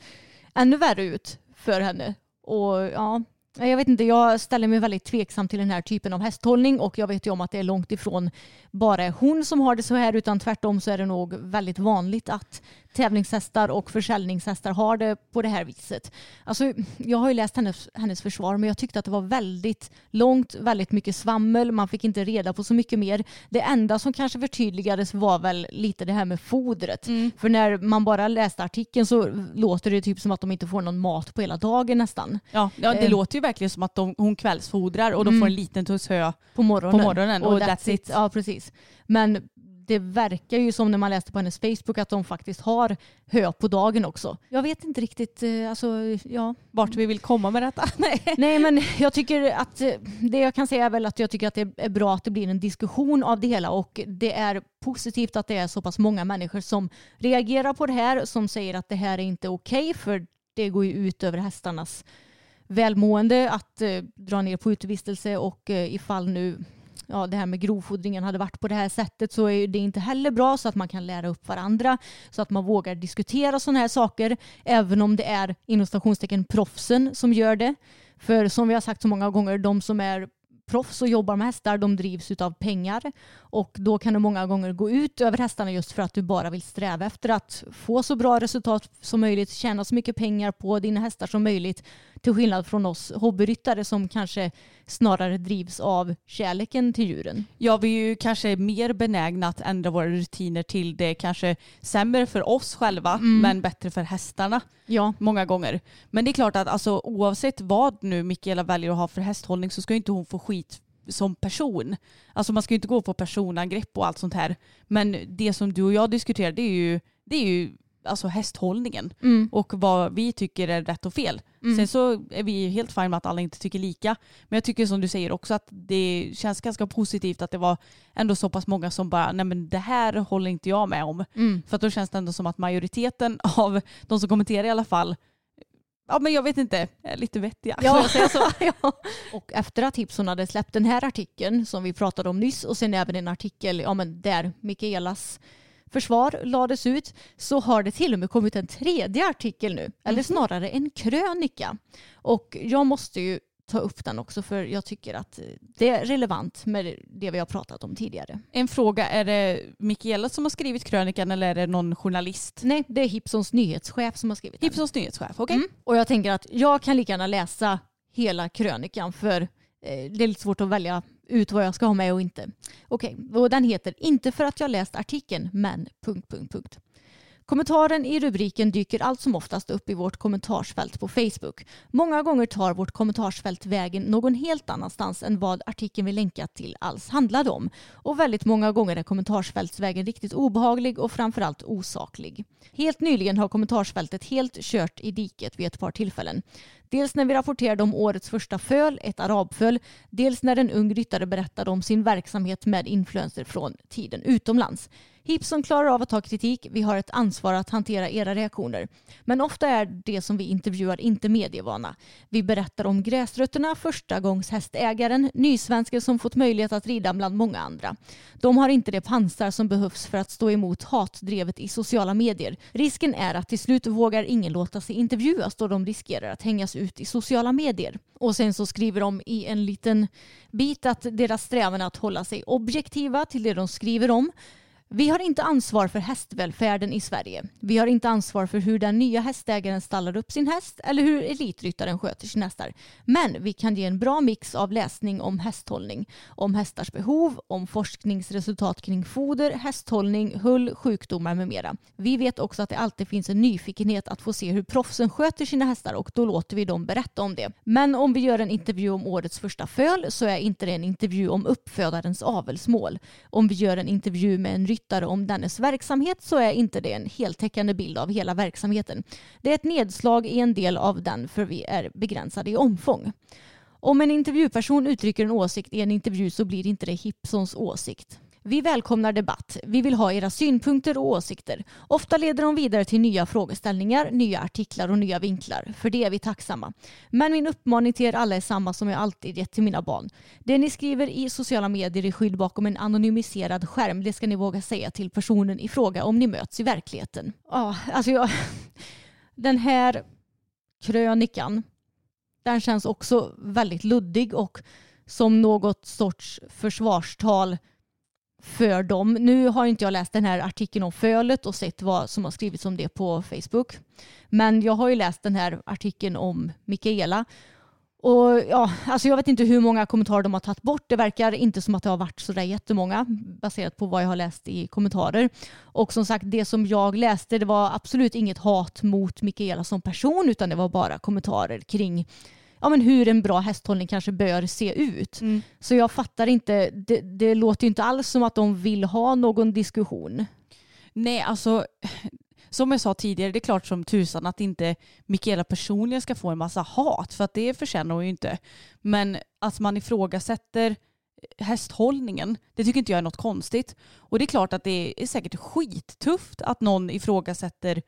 ännu värre ut för henne. Och ja, Eh, jag vet inte, jag ställer mig väldigt tveksam till den här typen av hästhållning och jag vet ju om att det är långt ifrån bara hon som har det så här utan tvärtom så är det nog väldigt vanligt att tävlingshästar och försäljningshästar har det på det här viset. Alltså, jag har ju läst hennes, hennes försvar men jag tyckte att det var väldigt långt, väldigt mycket svammel, man fick inte reda på så mycket mer. Det enda som kanske förtydligades var väl lite det här med fodret. För när man bara läste artikeln så låter det typ som att de inte får någon mat på hela dagen nästan. Ja, ja det Eh. låter ju verkligen som att de, hon kvällsfodrar och de Mm. får en liten tuss hö. På morgonen. På morgonen, och that's it. Ja, precis. Men det verkar ju som när man läste på hennes Facebook att de faktiskt har hö på dagen också. Jag vet inte riktigt, eh, alltså ja. Vart vi vill komma med detta. Nej. Nej men jag tycker att eh, det jag kan säga är väl att jag tycker att det är bra att det blir en diskussion av det hela och det är positivt att det är så pass många människor som reagerar på det här som säger att det här är inte okej för det går ju ut över hästarnas välmående att eh, dra ner på utevistelse och eh, ifall nu ja, det här med grovfodringen hade varit på det här sättet så är det inte heller bra så att man kan lära upp varandra så att man vågar diskutera sådana här saker även om det är inom stationstecken proffsen som gör det. För som vi har sagt så många gånger, de som är proffs och jobbar med hästar, de drivs av pengar och då kan det många gånger gå ut över hästarna just för att du bara vill sträva efter att få så bra resultat som möjligt, tjäna så mycket pengar på dina hästar som möjligt till skillnad från oss hobbyryttare som kanske snarare drivs av kärleken till djuren. Ja, vi är ju kanske mer benägna att ändra våra rutiner till det kanske sämre för oss själva men bättre för hästarna Ja, många gånger. Men det är klart att alltså, oavsett vad nu Mikaela väljer att ha för hästhållning så ska inte hon få skit som person. Alltså man ska ju inte gå på personangrepp och allt sånt här. Men det som du och jag diskuterar det är ju, det är ju alltså hästhållningen mm. och vad vi tycker är rätt och fel. Mm. Sen så är vi helt fine med att alla inte tycker lika. Men jag tycker som du säger också att det känns ganska positivt att det var ändå så pass många som bara, nej men det här håller inte jag med om. Mm. För att då känns det ändå som att majoriteten av de som kommenterar i alla fall, ja men jag vet inte, är lite vettiga. Ja, jag så? ja. Och efter att Hipson hade släppt den här artikeln som vi pratade om nyss och sen även en artikel ja, men där Mikaelas försvar lades ut så har det till och med kommit en tredje artikel nu. Eller snarare en krönika. Och jag måste ju ta upp den också för jag tycker att det är relevant med det vi har pratat om tidigare. En fråga, är det Mikaela som har skrivit krönikan eller är det någon journalist? Nej, det är Hipsons nyhetschef som har skrivit den. Hipsons nyhetschef, okej? Mm. Och jag tänker att jag kan lika gärna läsa hela krönikan för eh, det är lite svårt att välja ut vad jag ska ha med och inte. Okej, och den heter Inte för att jag läst artikeln, men... Punkt, punkt, punkt. Kommentaren i rubriken dyker allt som oftast upp i vårt kommentarsfält på Facebook. Många gånger tar vårt kommentarsfält vägen någon helt annanstans än vad artikeln vi länkat till alls handlade om. Och väldigt många gånger är kommentarsfältsvägen riktigt obehaglig och framförallt osaklig. Helt nyligen har kommentarsfältet helt kört i diket vid ett par tillfällen. Dels när vi rapporterade om årets första föl, ett arabföl, dels när en ung ryttare berättade om sin verksamhet med influenser från tiden utomlands. Hipson klarar av att ta kritik, vi har ett ansvar att hantera era reaktioner. Men ofta är det som vi intervjuar inte medievana. Vi berättar om gräsrötterna, första gångs hästägaren, nysvenskar som fått möjlighet att rida bland många andra. De har inte det pansar som behövs för att stå emot hatdrevet i sociala medier. Risken är att till slut vågar ingen låta sig intervjuas då de riskerar att hängas ut i sociala medier. Och sen så skriver de i en liten bit att deras strävan är att hålla sig objektiva till det de skriver om. Vi har inte ansvar för hästvälfärden i Sverige. Vi har inte ansvar för hur den nya hästägaren stallar upp sin häst eller hur elitryttaren sköter sina hästar. Men vi kan ge en bra mix av läsning om hästhållning, om hästars behov, om forskningsresultat kring foder, hästhållning, hull, sjukdomar med mera. Vi vet också att det alltid finns en nyfikenhet att få se hur proffsen sköter sina hästar och då låter vi dem berätta om det. Men om vi gör en intervju om årets första föl så är inte det en intervju om uppfödarens avelsmål. Om vi gör en intervju med en ryttare om dennes verksamhet så är inte det en heltäckande bild av hela verksamheten. Det är ett nedslag i en del av den för vi är begränsade i omfång. Om en intervjuperson uttrycker en åsikt i en intervju så blir inte det Hipsons åsikt. Vi välkomnar debatt. Vi vill ha era synpunkter och åsikter. Ofta leder de vidare till nya frågeställningar, nya artiklar och nya vinklar. För det är vi tacksamma. Men min uppmaning till er alla är samma som jag alltid gett till mina barn. Det ni skriver i sociala medier i skydd bakom en anonymiserad skärm, det ska ni våga säga till personen i fråga om ni möts i verkligheten. Ja, alltså jag... Den här krönikan, den känns också väldigt luddig och som något sorts försvarstal för dem. Nu har inte jag läst den här artikeln om fölet och sett vad som har skrivits om det på Facebook. Men jag har ju läst den här artikeln om Mikaela. Och ja, alltså jag vet inte hur många kommentarer de har tagit bort. Det verkar inte som att det har varit så där jättemånga baserat på vad jag har läst i kommentarer. Och som sagt, det som jag läste det var absolut inget hat mot Mikaela som person utan det var bara kommentarer kring ja, men hur en bra hästhållning kanske bör se ut. Mm. Så jag fattar inte, det, det låter ju inte alls som att de vill ha någon diskussion. Nej, alltså som jag sa tidigare, det är klart som tusan att inte Mikaela personligen ska få en massa hat, för att det förtjänar hon ju inte. Men att man ifrågasätter hästhållningen, det tycker inte jag är något konstigt. Och det är klart att det är säkert skittufft att någon ifrågasätter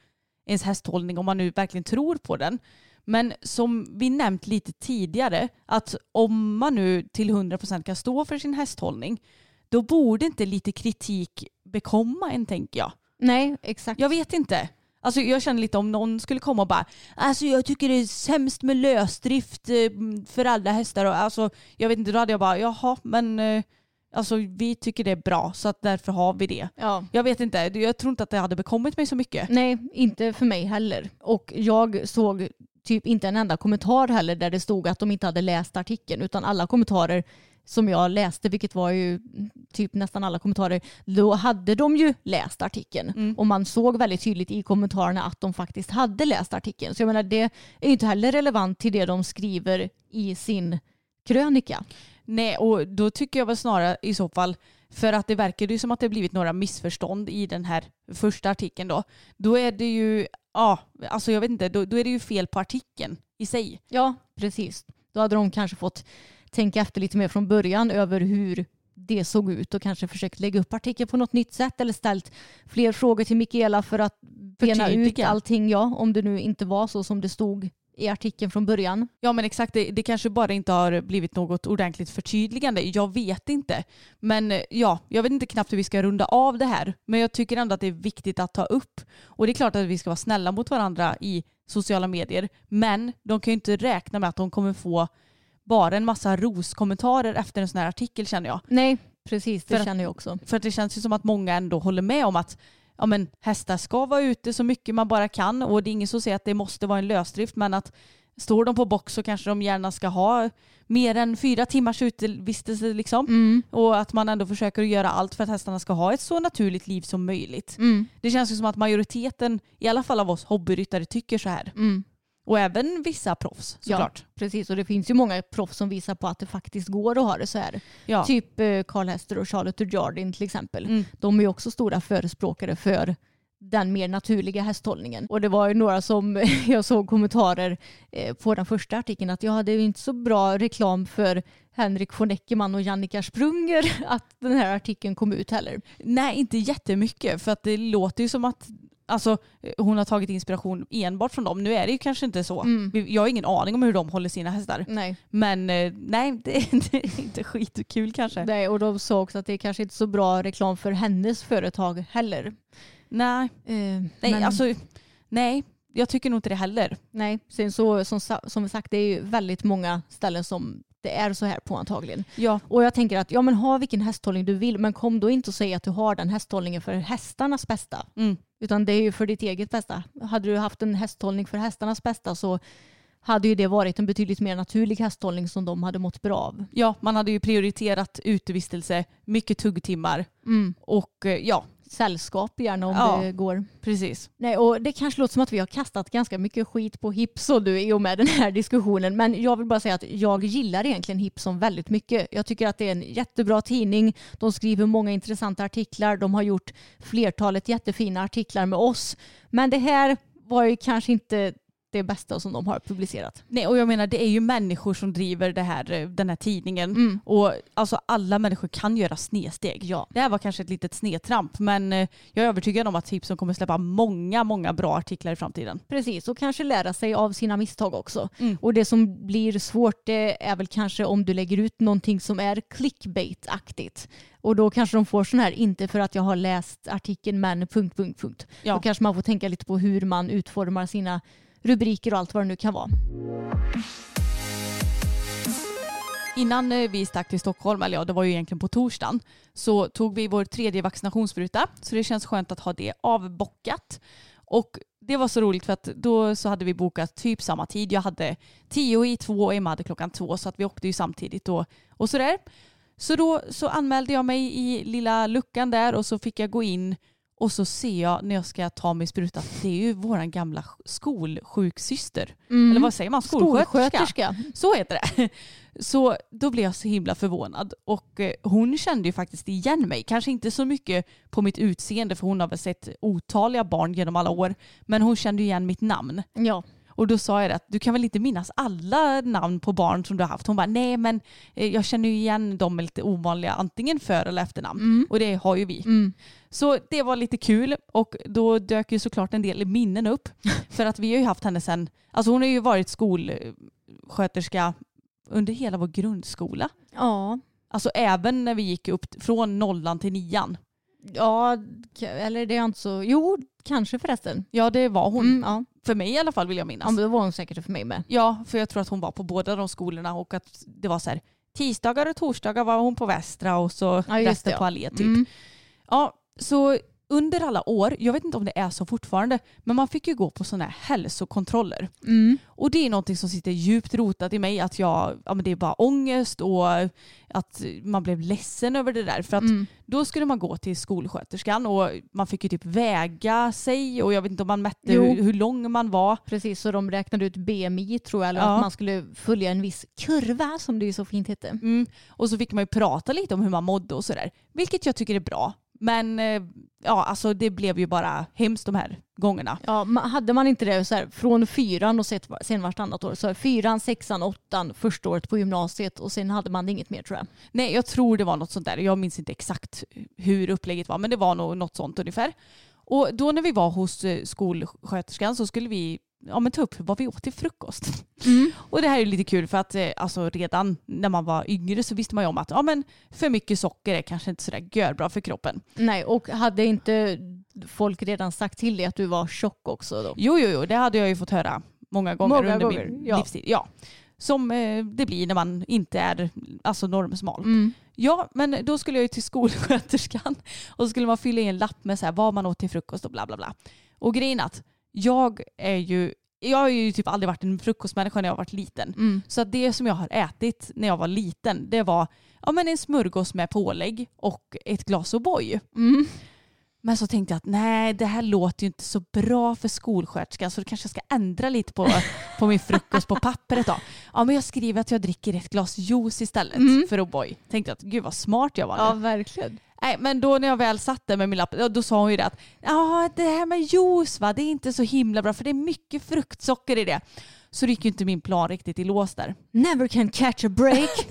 ens hästhållning om man nu verkligen tror på den. Men som vi nämnt lite tidigare, att om man nu till 100% kan stå för sin hästhållning, då borde inte lite kritik bekomma en tänker jag. Nej, exakt. Jag vet inte. Alltså jag känner lite om någon skulle komma och bara alltså jag tycker det är sämst med lösdrift eh, för alla hästar och alltså jag vet inte då hade jag bara jaha men eh, alltså vi tycker det är bra så att därför har vi det. Ja. Jag vet inte, jag tror inte att det hade bekommit mig så mycket. Nej, inte för mig heller. Och jag såg typ inte en enda kommentar heller där det stod att de inte hade läst artikeln utan alla kommentarer som jag läste, vilket var ju typ nästan alla kommentarer, då hade de ju läst artikeln. Mm. Och man såg väldigt tydligt i kommentarerna att de faktiskt hade läst artikeln. Så jag menar, det är ju inte heller relevant till det de skriver i sin krönika. Nej, och då tycker jag väl snarare i så fall, för att det verkar ju som att det blivit några missförstånd i den här första artikeln då. Då är det ju, ja, alltså jag vet inte, då, då är det ju fel på artikeln i sig. Ja, precis. Då hade de kanske fått tänka efter lite mer från början över hur det såg ut och kanske försökt lägga upp artikeln på något nytt sätt eller ställt fler frågor till Mikaela för att bena ut allting, ja, om det nu inte var så som det stod i artikeln från början. Ja men exakt, det, det kanske bara inte har blivit något ordentligt förtydligande. Jag vet inte. Men eh, ja, jag vet inte knappt hur vi ska runda av det här. Men jag tycker ändå att det är viktigt att ta upp. Och det är klart att vi ska vara snälla mot varandra i sociala medier. Men de kan ju inte räkna med att de kommer få bara en massa roskommentarer efter en sån här artikel känner jag. Nej, precis, det För känner jag också. För att det känns ju som att många ändå håller med om att ja, men hästar ska vara ute så mycket man bara kan och det är ingen som säger att det måste vara en lösdrift men att står de på box så kanske de gärna ska ha mer än fyra timmars utevistelse liksom. Mm. Och att man ändå försöker göra allt för att hästarna ska ha ett så naturligt liv som möjligt. Mm. Det känns ju som att majoriteten, i alla fall av oss hobbyryttare, tycker så här. Mm. Och även vissa proffs Ja. såklart. Precis, och det finns ju många proffs som visar på att det faktiskt går att ha det så här. Ja. Typ eh, Carl Hester och Charlotte Jardin till exempel. Mm. De är ju också stora förespråkare för den mer naturliga hästhållningen. Och det var ju några som jag såg kommentarer eh, på den första artikeln att ja, det är ju inte så bra reklam för Henrik von Eckermann och Jannica Sprunger att den här artikeln kom ut heller. Nej, inte jättemycket för att det låter ju som att Alltså, hon har tagit inspiration enbart från dem. Nu är det ju kanske inte så. Mm. Jag har ingen aning om hur de håller sina hästar. Nej. Men eh, nej, det är, det är inte skitkul kanske. Nej, och de sa också att det är kanske inte så bra reklam för hennes företag heller. Nej, Eh, nej, men- alltså, nej, jag tycker nog inte det heller. Nej, sen så som, som sagt det är ju väldigt många ställen som det är så här på antagligen. Ja, Och jag tänker att ja men ha vilken hästhållning du vill men kom då inte och säg att du har den hästhållningen för hästarnas bästa. mm. Utan det är ju för ditt eget bästa. Hade du haft en hästhållning för hästarnas bästa så hade ju det varit en betydligt mer naturlig hästhållning som de hade mått bra av. ja, man hade ju prioriterat utevistelse, mycket tuggtimmar Mm. och eh, ja, Sällskap gärna om Ja. det går. precis. Nej, och det kanske låter som att vi har kastat ganska mycket skit på Hips och du i och med den här diskussionen. Men jag vill bara säga att jag gillar egentligen Hipson väldigt mycket. Jag tycker att det är en jättebra tidning. De skriver många intressanta artiklar. De har gjort flertalet jättefina artiklar med oss. Men det här var ju kanske inte det bästa som de har publicerat. Nej, och jag menar det är ju människor som driver det här, eh, den här tidningen. Mm. Och alltså alla människor kan göra snedsteg. Ja. Det här var kanske ett litet snedtramp men eh, jag är övertygad om att Tipson kommer släppa många, många bra artiklar i framtiden. Precis, och kanske lära sig av sina misstag också. Mm. Och det som blir svårt det är väl kanske om du lägger ut någonting som är clickbait-aktigt. Och då kanske de får sån här, inte för att jag har läst artikeln men punkt, punkt, punkt. Ja. Då kanske man får tänka lite på hur man utformar sina rubriker och allt vad det nu kan vara. Innan eh, vi stack till Stockholm, eller ja det var ju egentligen på torsdagen, så tog vi vår tredje vaccinationsspruta. Så det känns skönt att ha det avbockat. Och det var så roligt för att då så hade vi bokat typ samma tid. Jag hade tio i två och Emma hade klockan två så att vi åkte ju samtidigt och, och sådär. Så då så anmälde jag mig i lilla luckan där och så fick jag gå in och så ser jag när jag ska ta mig spruta att det är ju våran gamla skolsjuksyster. Eller vad säger man? Skolsköterska. Skolsköterska. Så heter det. Så då blev jag så himla förvånad och eh, hon kände ju faktiskt igen mig. Kanske inte så mycket på mitt utseende för hon har väl sett otaliga barn genom alla år. Men hon kände igen mitt namn. Ja. Och då sa jag att du kan väl inte minnas alla namn på barn som du har haft? Hon bara nej men eh, jag känner ju igen dem med lite ovanliga antingen för eller efternamn. Och det har ju vi. Mm. Så det var lite kul och då dök ju såklart en del minnen upp. För att vi har ju haft henne sen, alltså hon har ju varit skolsköterska under hela vår grundskola. Ja. Alltså även när vi gick upp från nollan till nian. Ja, eller det är inte så... Jo, kanske förresten. Ja det var hon. Mm, ja. För mig i alla fall vill jag ja, minnas. men det var hon säkert för mig med. Ja, för jag tror att hon var på båda de skolorna och att det var så här tisdagar och torsdagar var hon på Västra och så Ja, resten det, ja. på Allé typ. Mm. Ja, så under alla år, jag vet inte om det är så fortfarande, men man fick ju gå på sådana här hälsokontroller. Mm. Och det är någonting som sitter djupt rotat i mig, att jag, ja men det är bara ångest och att man blev ledsen över det där. För att Mm. då skulle man gå till skolsköterskan och man fick ju typ väga sig och jag vet inte om man mätte hur, hur lång man var. Precis, så de räknade ut BMI tror jag, eller Ja. att man skulle följa en viss kurva som det ju så fint hette. Mm. Och så fick man ju prata lite om hur man mådde och sådär. Vilket jag tycker är bra. Men eh, ja, alltså det blev ju bara hemskt de här gångerna. Ja, hade man inte det så här, från fyran och sen vartannat år, så fyran, sexan, åttan, första året på gymnasiet och sen hade man inget mer tror jag. Nej, jag tror det var något sånt där. Jag minns inte exakt hur upplägget var, men det var nog något sånt ungefär. Och då när vi var hos eh, skolsköterskan så skulle vi ja, men ta upp vad vi åt till frukost. Och det här är lite kul för att eh, alltså, redan när man var yngre så visste man ju om att ja, men för mycket socker är kanske inte sådär görbra för kroppen. Nej, och hade inte folk redan sagt till dig att du var tjock också då? Jo, jo, jo, det hade jag ju fått höra många gånger Många under gånger, min ja. livstid. Ja. Som eh, det blir när man inte är alltså, normsmal. Mm. Ja, men då skulle jag ju till skolsköterskan och så skulle man fylla i en lapp med så här, vad man åt till frukost och bla bla bla. Och grejen att jag är ju, jag har ju typ aldrig varit en frukostmänniska när jag varit liten. Mm. Så det som jag har ätit när jag var liten, det var ja, men en smörgås med pålägg och ett glas O'boy. Mm. Men så tänkte jag att nej, det här låter ju inte så bra för skolsköterskan så då kanske jag ska ändra lite på, på min frukost på pappret då. Ja, men jag skriver att jag dricker ett glas juice istället Mm. för O'boy. Tänkte att gud vad smart jag var nu. Ja, verkligen. Nej, men då när jag väl satt där med min lapp, då sa hon ju det att det här med juice va, det är inte så himla bra för det är mycket fruktsocker i det. Så det gick ju inte min plan riktigt i lås där. Never can catch a break.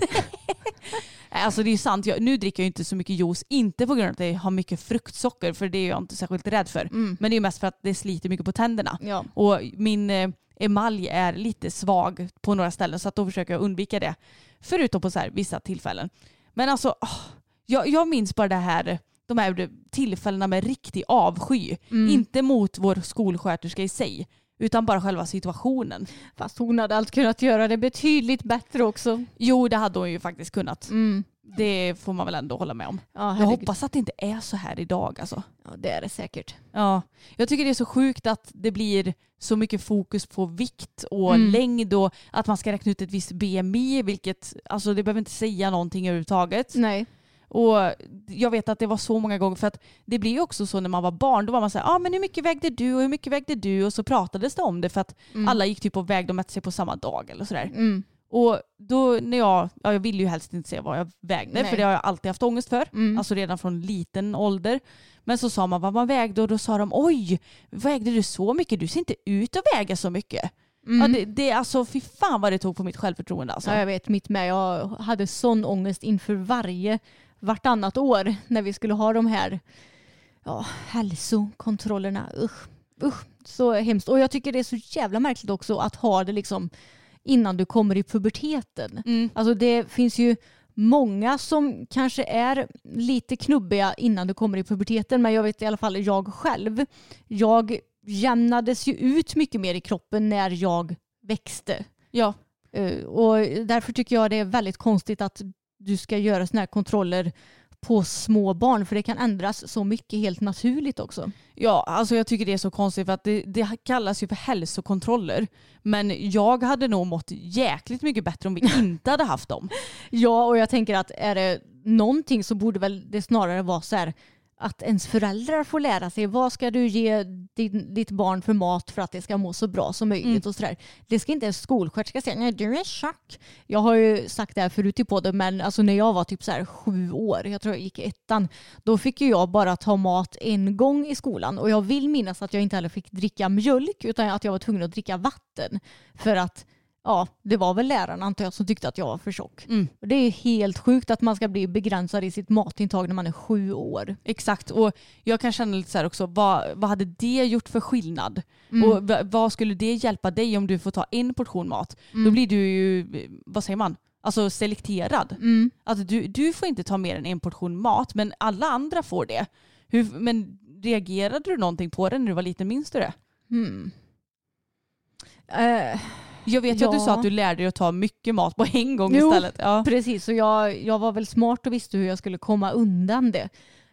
Alltså det är sant, jag, nu dricker jag inte så mycket juice, inte på grund av att det har mycket fruktsocker för det är jag inte särskilt rädd för. Mm. Men det är mest för att det sliter mycket på tänderna. ja. Och min eh, emalj är lite svag på några ställen så att då försöker jag undvika det. Förutom på så här, vissa tillfällen. Men alltså, åh, jag, jag minns bara det här, de här tillfällena med riktig avsky. Mm. Inte mot vår skolsköterska i sig, utan bara själva situationen. Fast hon hade allt kunnat göra det betydligt bättre också. Jo, det hade hon ju faktiskt kunnat. Mm. Det får man väl ändå hålla med om. Ja, Jag hoppas att det inte är så här idag alltså. Ja, det är det säkert. Ja, jag tycker det är så sjukt att det blir så mycket fokus på vikt och Mm. längd och att man ska räkna ut ett visst BMI, vilket alltså det behöver inte säga någonting överhuvudtaget. Nej. Och jag vet att det var så många gånger för att det blir ju också så när man var barn, då var man så här, ah, men hur mycket vägde du och hur mycket vägde du och så pratades det om det för att Mm. alla gick typ och vägde och mätte sig på samma dag eller sådär. Mm. Och då när jag, ja, jag ville ju helst inte se vad jag vägde Nej. för det har jag alltid haft ångest för. Mm. Alltså redan från liten ålder. Men så sa man vad man vägde och då sa de oj, vägde du så mycket? Du ser inte ut att väga så mycket. Mm. Ja, det, det, alltså fy fan vad det tog på mitt självförtroende alltså. Ja, jag vet, mitt med. Jag hade sån ångest inför varje, vartannat år när vi skulle ha de här ja, hälsokontrollerna. Usch, usch, så hemskt. Och jag tycker det är så jävla märkligt också att ha det liksom innan du kommer i puberteten. Mm. Alltså det finns ju många som kanske är lite knubbiga innan du kommer i puberteten men jag vet i alla fall jag själv. Jag jämnades ju ut mycket mer i kroppen när jag växte. Ja. Eh, Och därför tycker jag det är väldigt konstigt att du ska göra sådana här kontroller på små barn för det kan ändras så mycket helt naturligt också. Ja, alltså jag tycker det är så konstigt för att det, det kallas ju för hälsokontroller. Men jag hade nog mått jäkligt mycket bättre om vi inte hade haft dem. Ja, och jag tänker att är det någonting så borde väl det snarare vara så här att ens föräldrar får lära sig vad ska du ge din, ditt barn för mat för att det ska må så bra som möjligt Mm. och sådär. Det ska inte en skolsköterska säga, nej du är tjock. Jag har ju sagt det här förut i podden men alltså när jag var typ så här sju år, jag tror jag gick i ettan, då fick ju jag bara ta mat en gång i skolan och jag vill minnas att jag inte heller fick dricka mjölk utan att jag var tvungen att dricka vatten för att Ja, det var väl läraren antar jag som tyckte att jag var för tjock. Mm. Och Det är helt sjukt att man ska bli begränsad i sitt matintag när man är sju år. Exakt, och jag kan känna lite så här också, vad, vad hade det gjort för skillnad? Mm. Och va- vad skulle det hjälpa dig om du får ta en portion mat? Mm. Då blir du ju, vad säger man, alltså selekterad. Mm. Att du, du får inte ta mer än en portion mat, men alla andra får det. Hur, men reagerade du någonting på det när du var liten? Minns du det? Hmm. Jag vet ju att du Ja. sa att du lärde dig att ta mycket mat på en gång Jo. istället. Ja. precis, så jag, jag var väl smart och visste hur jag skulle komma undan det.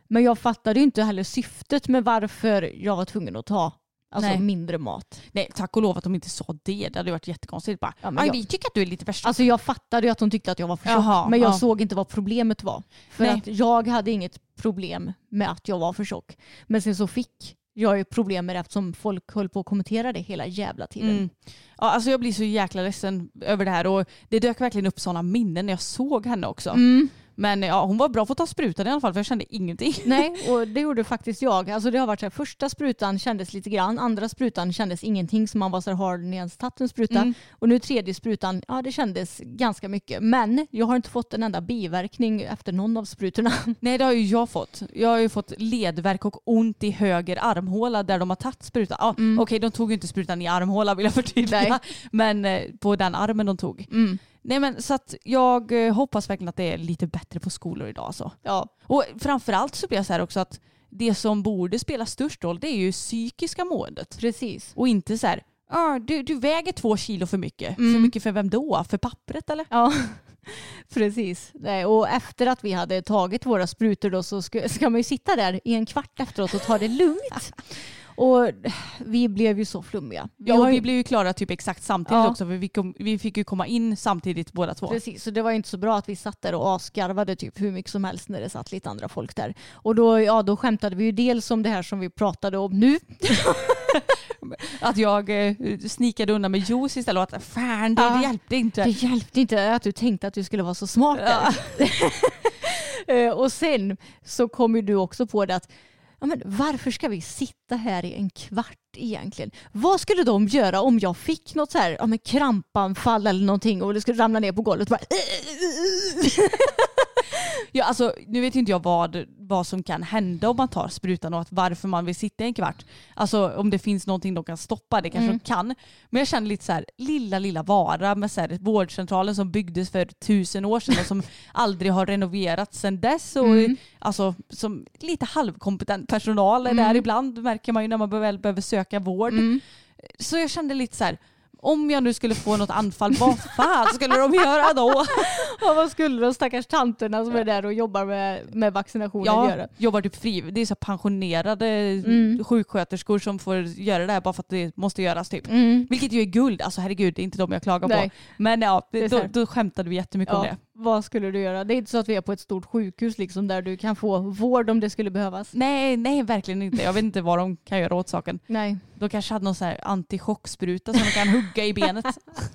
Men jag fattade ju inte heller syftet med varför jag var tvungen att ta alltså, Nej. mindre mat. Nej, tack och lov att de inte sa det. Det hade varit jättekonstigt. Bara, Ja, men "Aj, jag- Vi tycker att du är lite värst. Alltså jag fattade ju att de tyckte att jag var för tjock, men jag ja. såg inte vad problemet var. För Nej. att jag hade inget problem med att jag var för tjock. Men sen så fick jag ju problem med det eftersom folk höll på att kommentera det hela jävla tiden. Mm. Ja, alltså jag blir så jäkla ledsen över det här och det dök verkligen upp sådana minnen när jag såg henne också. Mm. Men ja, hon var bra på att ta sprutan i alla fall för jag kände ingenting. Nej, och det gjorde faktiskt jag. Alltså det har varit så här, första sprutan kändes lite grann, andra sprutan kändes ingenting så man var så här, har ni ens tagit en spruta? Mm. Och nu tredje sprutan, ja det kändes ganska mycket. Men jag har inte fått en enda biverkning efter någon av sprutorna. Nej det har ju jag fått. Jag har ju fått ledvärk och ont i höger armhåla där de har tagit sprutan. Ja, Mm. Okej de tog ju inte sprutan i armhåla vill jag förtydliga. Nej. Men eh, på den armen de tog. Mm. Nej men så att jag eh, hoppas verkligen att det är lite bättre på skolor idag alltså. Ja. Och framförallt så blir jag så här också att det som borde spela störst roll det är ju psykiska måendet. Precis. Och inte så här, ah, du, du väger två kilo för mycket. För Mm. mycket för vem då? För pappret eller? Ja, precis. Nej, och efter att vi hade tagit våra sprutor då så ska, ska man ju sitta där i en kvart efteråt och ta det lugnt. Och vi blev ju så flummiga. Ja, och vi blev ju klara typ exakt samtidigt Ja. också för vi, kom, vi fick ju komma in samtidigt båda två. Precis, så det var inte så bra att vi satt där och asgarvade typ hur mycket som helst när det satt lite andra folk där. Och då, ja, då skämtade vi ju dels om det här som vi pratade om nu. Att jag eh, snikade undan med juice istället och att fan det, Ja. hjälpte inte. Det hjälpte inte att du tänkte att du skulle vara så smart där. Ja. Eh, och sen så kom ju du också på det att ja, men varför ska vi sitta här i en kvart egentligen? Vad skulle de göra om jag fick något så här, ja, men krampanfall eller någonting och det skulle ramla ner på golvet? Bara, Ja, alltså, nu vet inte jag vad, vad som kan hända om man tar sprutan och att varför man vill sitta en kvart. Alltså om det finns någonting de kan stoppa, det kanske Mm. de kan. Men jag känner lite så här, lilla, lilla Vara med så här, vårdcentralen som byggdes för tusen år sedan och som aldrig har renoverats sedan dess. Och, Mm. alltså, som lite halvkompetent personal är Mm. där ibland, märker man ju när man väl behöver söka vård. Mm. Så jag kände lite så här, om jag nu skulle få något anfall, vad fan skulle de göra då? Ja, vad skulle de stackars tanterna som är där och jobbar med, med vaccinationen Ja, göra? jobbar typ fri. Det är så pensionerade Mm. sjuksköterskor som får göra det här bara för att det måste göras typ. Mm. Vilket ju är guld. Alltså herregud, det är inte de jag klagar Nej. på. Men ja, då, då skämtade vi jättemycket om Ja, det. Vad skulle du göra? Det är inte så att vi är på ett stort sjukhus liksom, där du kan få vård om det skulle behövas. Nej, nej verkligen inte. Jag vet inte vad de kan göra åt saken. Nej. De kanske hade någon så här antichockspruta som de kan hugga i benet.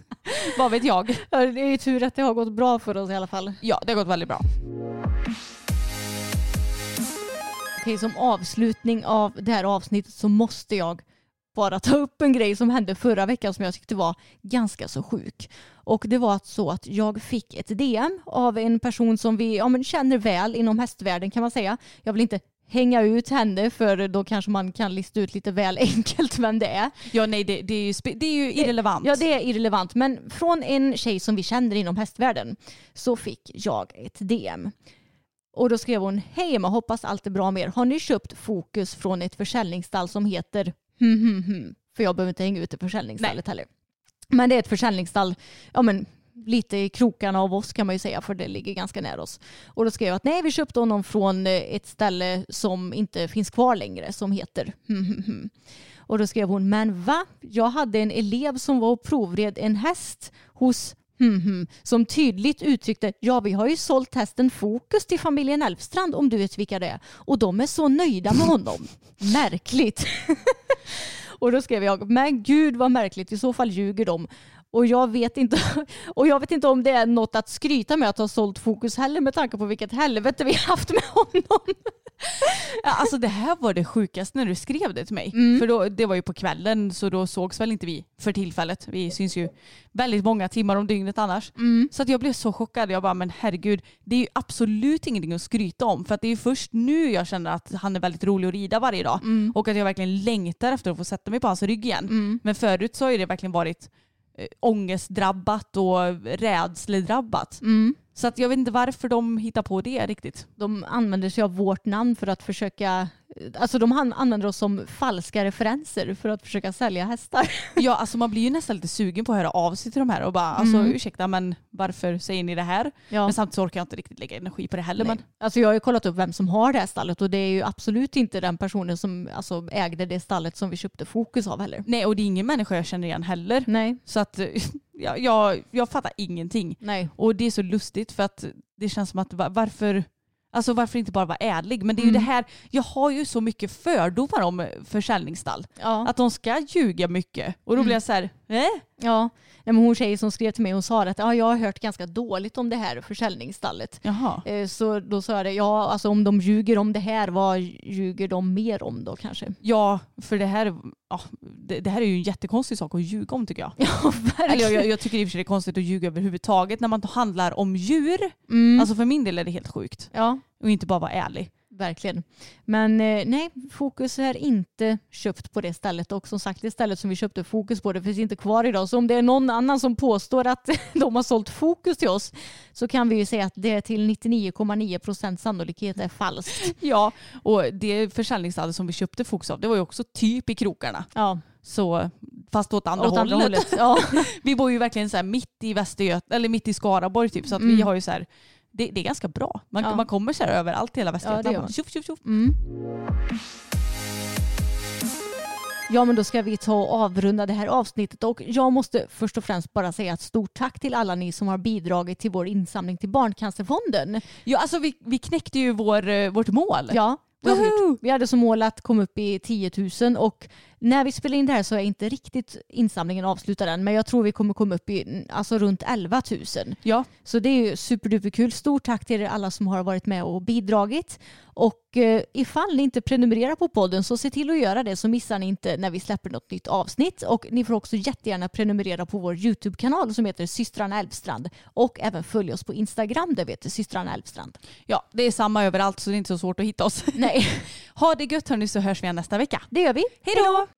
vad vet jag? Ja, Det är ju tur att det har gått bra för oss i alla fall. Ja, det har gått väldigt bra. Okej, som avslutning av det här avsnittet så måste jag bara ta upp en grej som hände förra veckan som jag tyckte var ganska så sjuk. Och det var så att jag fick ett DM av en person som vi ja, känner väl inom hästvärlden kan man säga. Jag vill inte hänga ut henne för då kanske man kan lista ut lite väl enkelt vem det är. Ja, nej, det, det, är, ju, det är ju irrelevant. Ja, det är irrelevant. Men från en tjej som vi känner inom hästvärlden så fick jag ett DM. Och då skrev hon, hej Emma, hoppas allt är bra med er. Har ni köpt Fokus från ett försäljningsstall som heter hm, hm, hm. För jag behöver inte hänga ut det försäljningsstallet heller. Men det är ett försäljningsstall, ja men lite i krokarna av oss kan man ju säga för det ligger ganska nära oss. Och då skrev jag att nej vi köpte honom från eh, ett ställe som inte finns kvar längre som heter hm, hm, hm. Och då skrev hon, men va? Jag hade en elev som var och provred en häst hos hmm, hmm, som tydligt uttryckte, ja vi har ju sålt hästen Fokus till familjen Elfstrand om du vet vilka det är. Och de är så nöjda med honom. Märkligt. och då skrev jag, men gud vad märkligt, i så fall ljuger de. Och jag, vet inte, och jag vet inte om det är något att skryta med att ha sålt Fokus heller med tanke på vilket helvete vi har haft med honom. Ja, alltså det här var det sjukaste när du skrev det till mig. Mm. För då, det var ju på kvällen så då sågs väl inte vi för tillfället. Vi syns ju väldigt många timmar om dygnet annars. Mm. Så att jag blev så chockad. Jag bara, men herregud, det är ju absolut ingenting att skryta om. För att det är först nu jag känner att han är väldigt rolig att rida varje dag. Mm. Och att jag verkligen längtar efter att få sätta mig på hans rygg igen. Men förut så har det verkligen varit ångestdrabbat och rädsledrabbat. Mm. Så att jag vet inte varför de hittar på det riktigt. De använder sig av vårt namn för att försöka, alltså de använder oss som falska referenser för att försöka sälja hästar. Ja, alltså man blir ju nästan lite sugen på att höra av sig till de här och bara, alltså Mm. ursäkta men varför säger ni det här? Ja. Men samtidigt så orkar jag inte riktigt lägga energi på det heller. Nej. Men Alltså jag har ju kollat upp vem som har det här stallet och det är ju absolut inte den personen som alltså, ägde det stallet som vi köpte Fokus av heller. nej, och det är ingen människa jag känner igen heller. Nej. Så att ja, jag, jag fattar ingenting. Nej. Och det är så lustigt för att det känns som att va- varför Alltså varför inte bara vara ärlig? Men det är ju Mm. det här, jag har ju så mycket fördomar om försäljningsstall. Ja. Att de ska ljuga mycket. Och då Mm. blir jag så här, eh? ja. Nej, men hon tjej som skrev till mig hon sa att ja, jag har hört ganska dåligt om det här försäljningsstallet. Jaha. Eh, Så då sa jag det, ja alltså om de ljuger om det här, vad ljuger de mer om då kanske? Ja, för det här, ja, det, det här är ju en jättekonstig sak att ljuga om tycker jag. Ja, Eller jag, jag, jag tycker i och för sig det är konstigt att ljuga överhuvudtaget när man handlar om djur. Mm. Alltså för min del är det helt sjukt. ja, Och inte bara vara ärlig. Verkligen. Men eh, nej, Fokus är inte köpt på det stället och som sagt det stället som vi köpte Fokus på det finns inte kvar idag. Så om det är någon annan som påstår att de har sålt Fokus till oss så kan vi ju säga att det till 99,9 procent sannolikhet är falskt. Ja, och det försäljningsstället som vi köpte Fox av det var ju också typ i krokarna. Ja, Så, fast åt andra åt hållet. hållet. Ja. Vi bor ju verkligen så mitt i Västergöt eller mitt i Skaraborg typ. Så att vi Mm. har ju så här, det, det är ganska bra. Man, Ja. man kommer så här överallt i hela Västergötland. Ja, tjoff, tjoff, tjoff. Mm. Ja men då ska vi ta och avrunda det här avsnittet och jag måste först och främst bara säga ett stort tack till alla ni som har bidragit till vår insamling till Barncancerfonden. Ja, alltså vi, vi knäckte ju vår, eh, vårt mål. Ja, vi hade som mål att komma upp i 10 000 och När vi spelar in det här så är inte riktigt insamlingen avslutad än men jag tror vi kommer komma upp i alltså runt 11 000. Ja. Så det är ju superduperkul. Stort tack till er alla som har varit med och bidragit. Och eh, ifall ni inte prenumererar på podden så se till att göra det så missar ni inte när vi släpper något nytt avsnitt. Och ni får också jättegärna prenumerera på vår YouTube-kanal som heter systrarna Älvstrand. Och även följa oss på Instagram där vi heter systrarna Älvstrand. ja, det är samma överallt så det är inte så svårt att hitta oss. Nej, Ha det gött hörni så hörs vi nästa vecka. det gör vi. Hej då!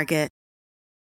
Target.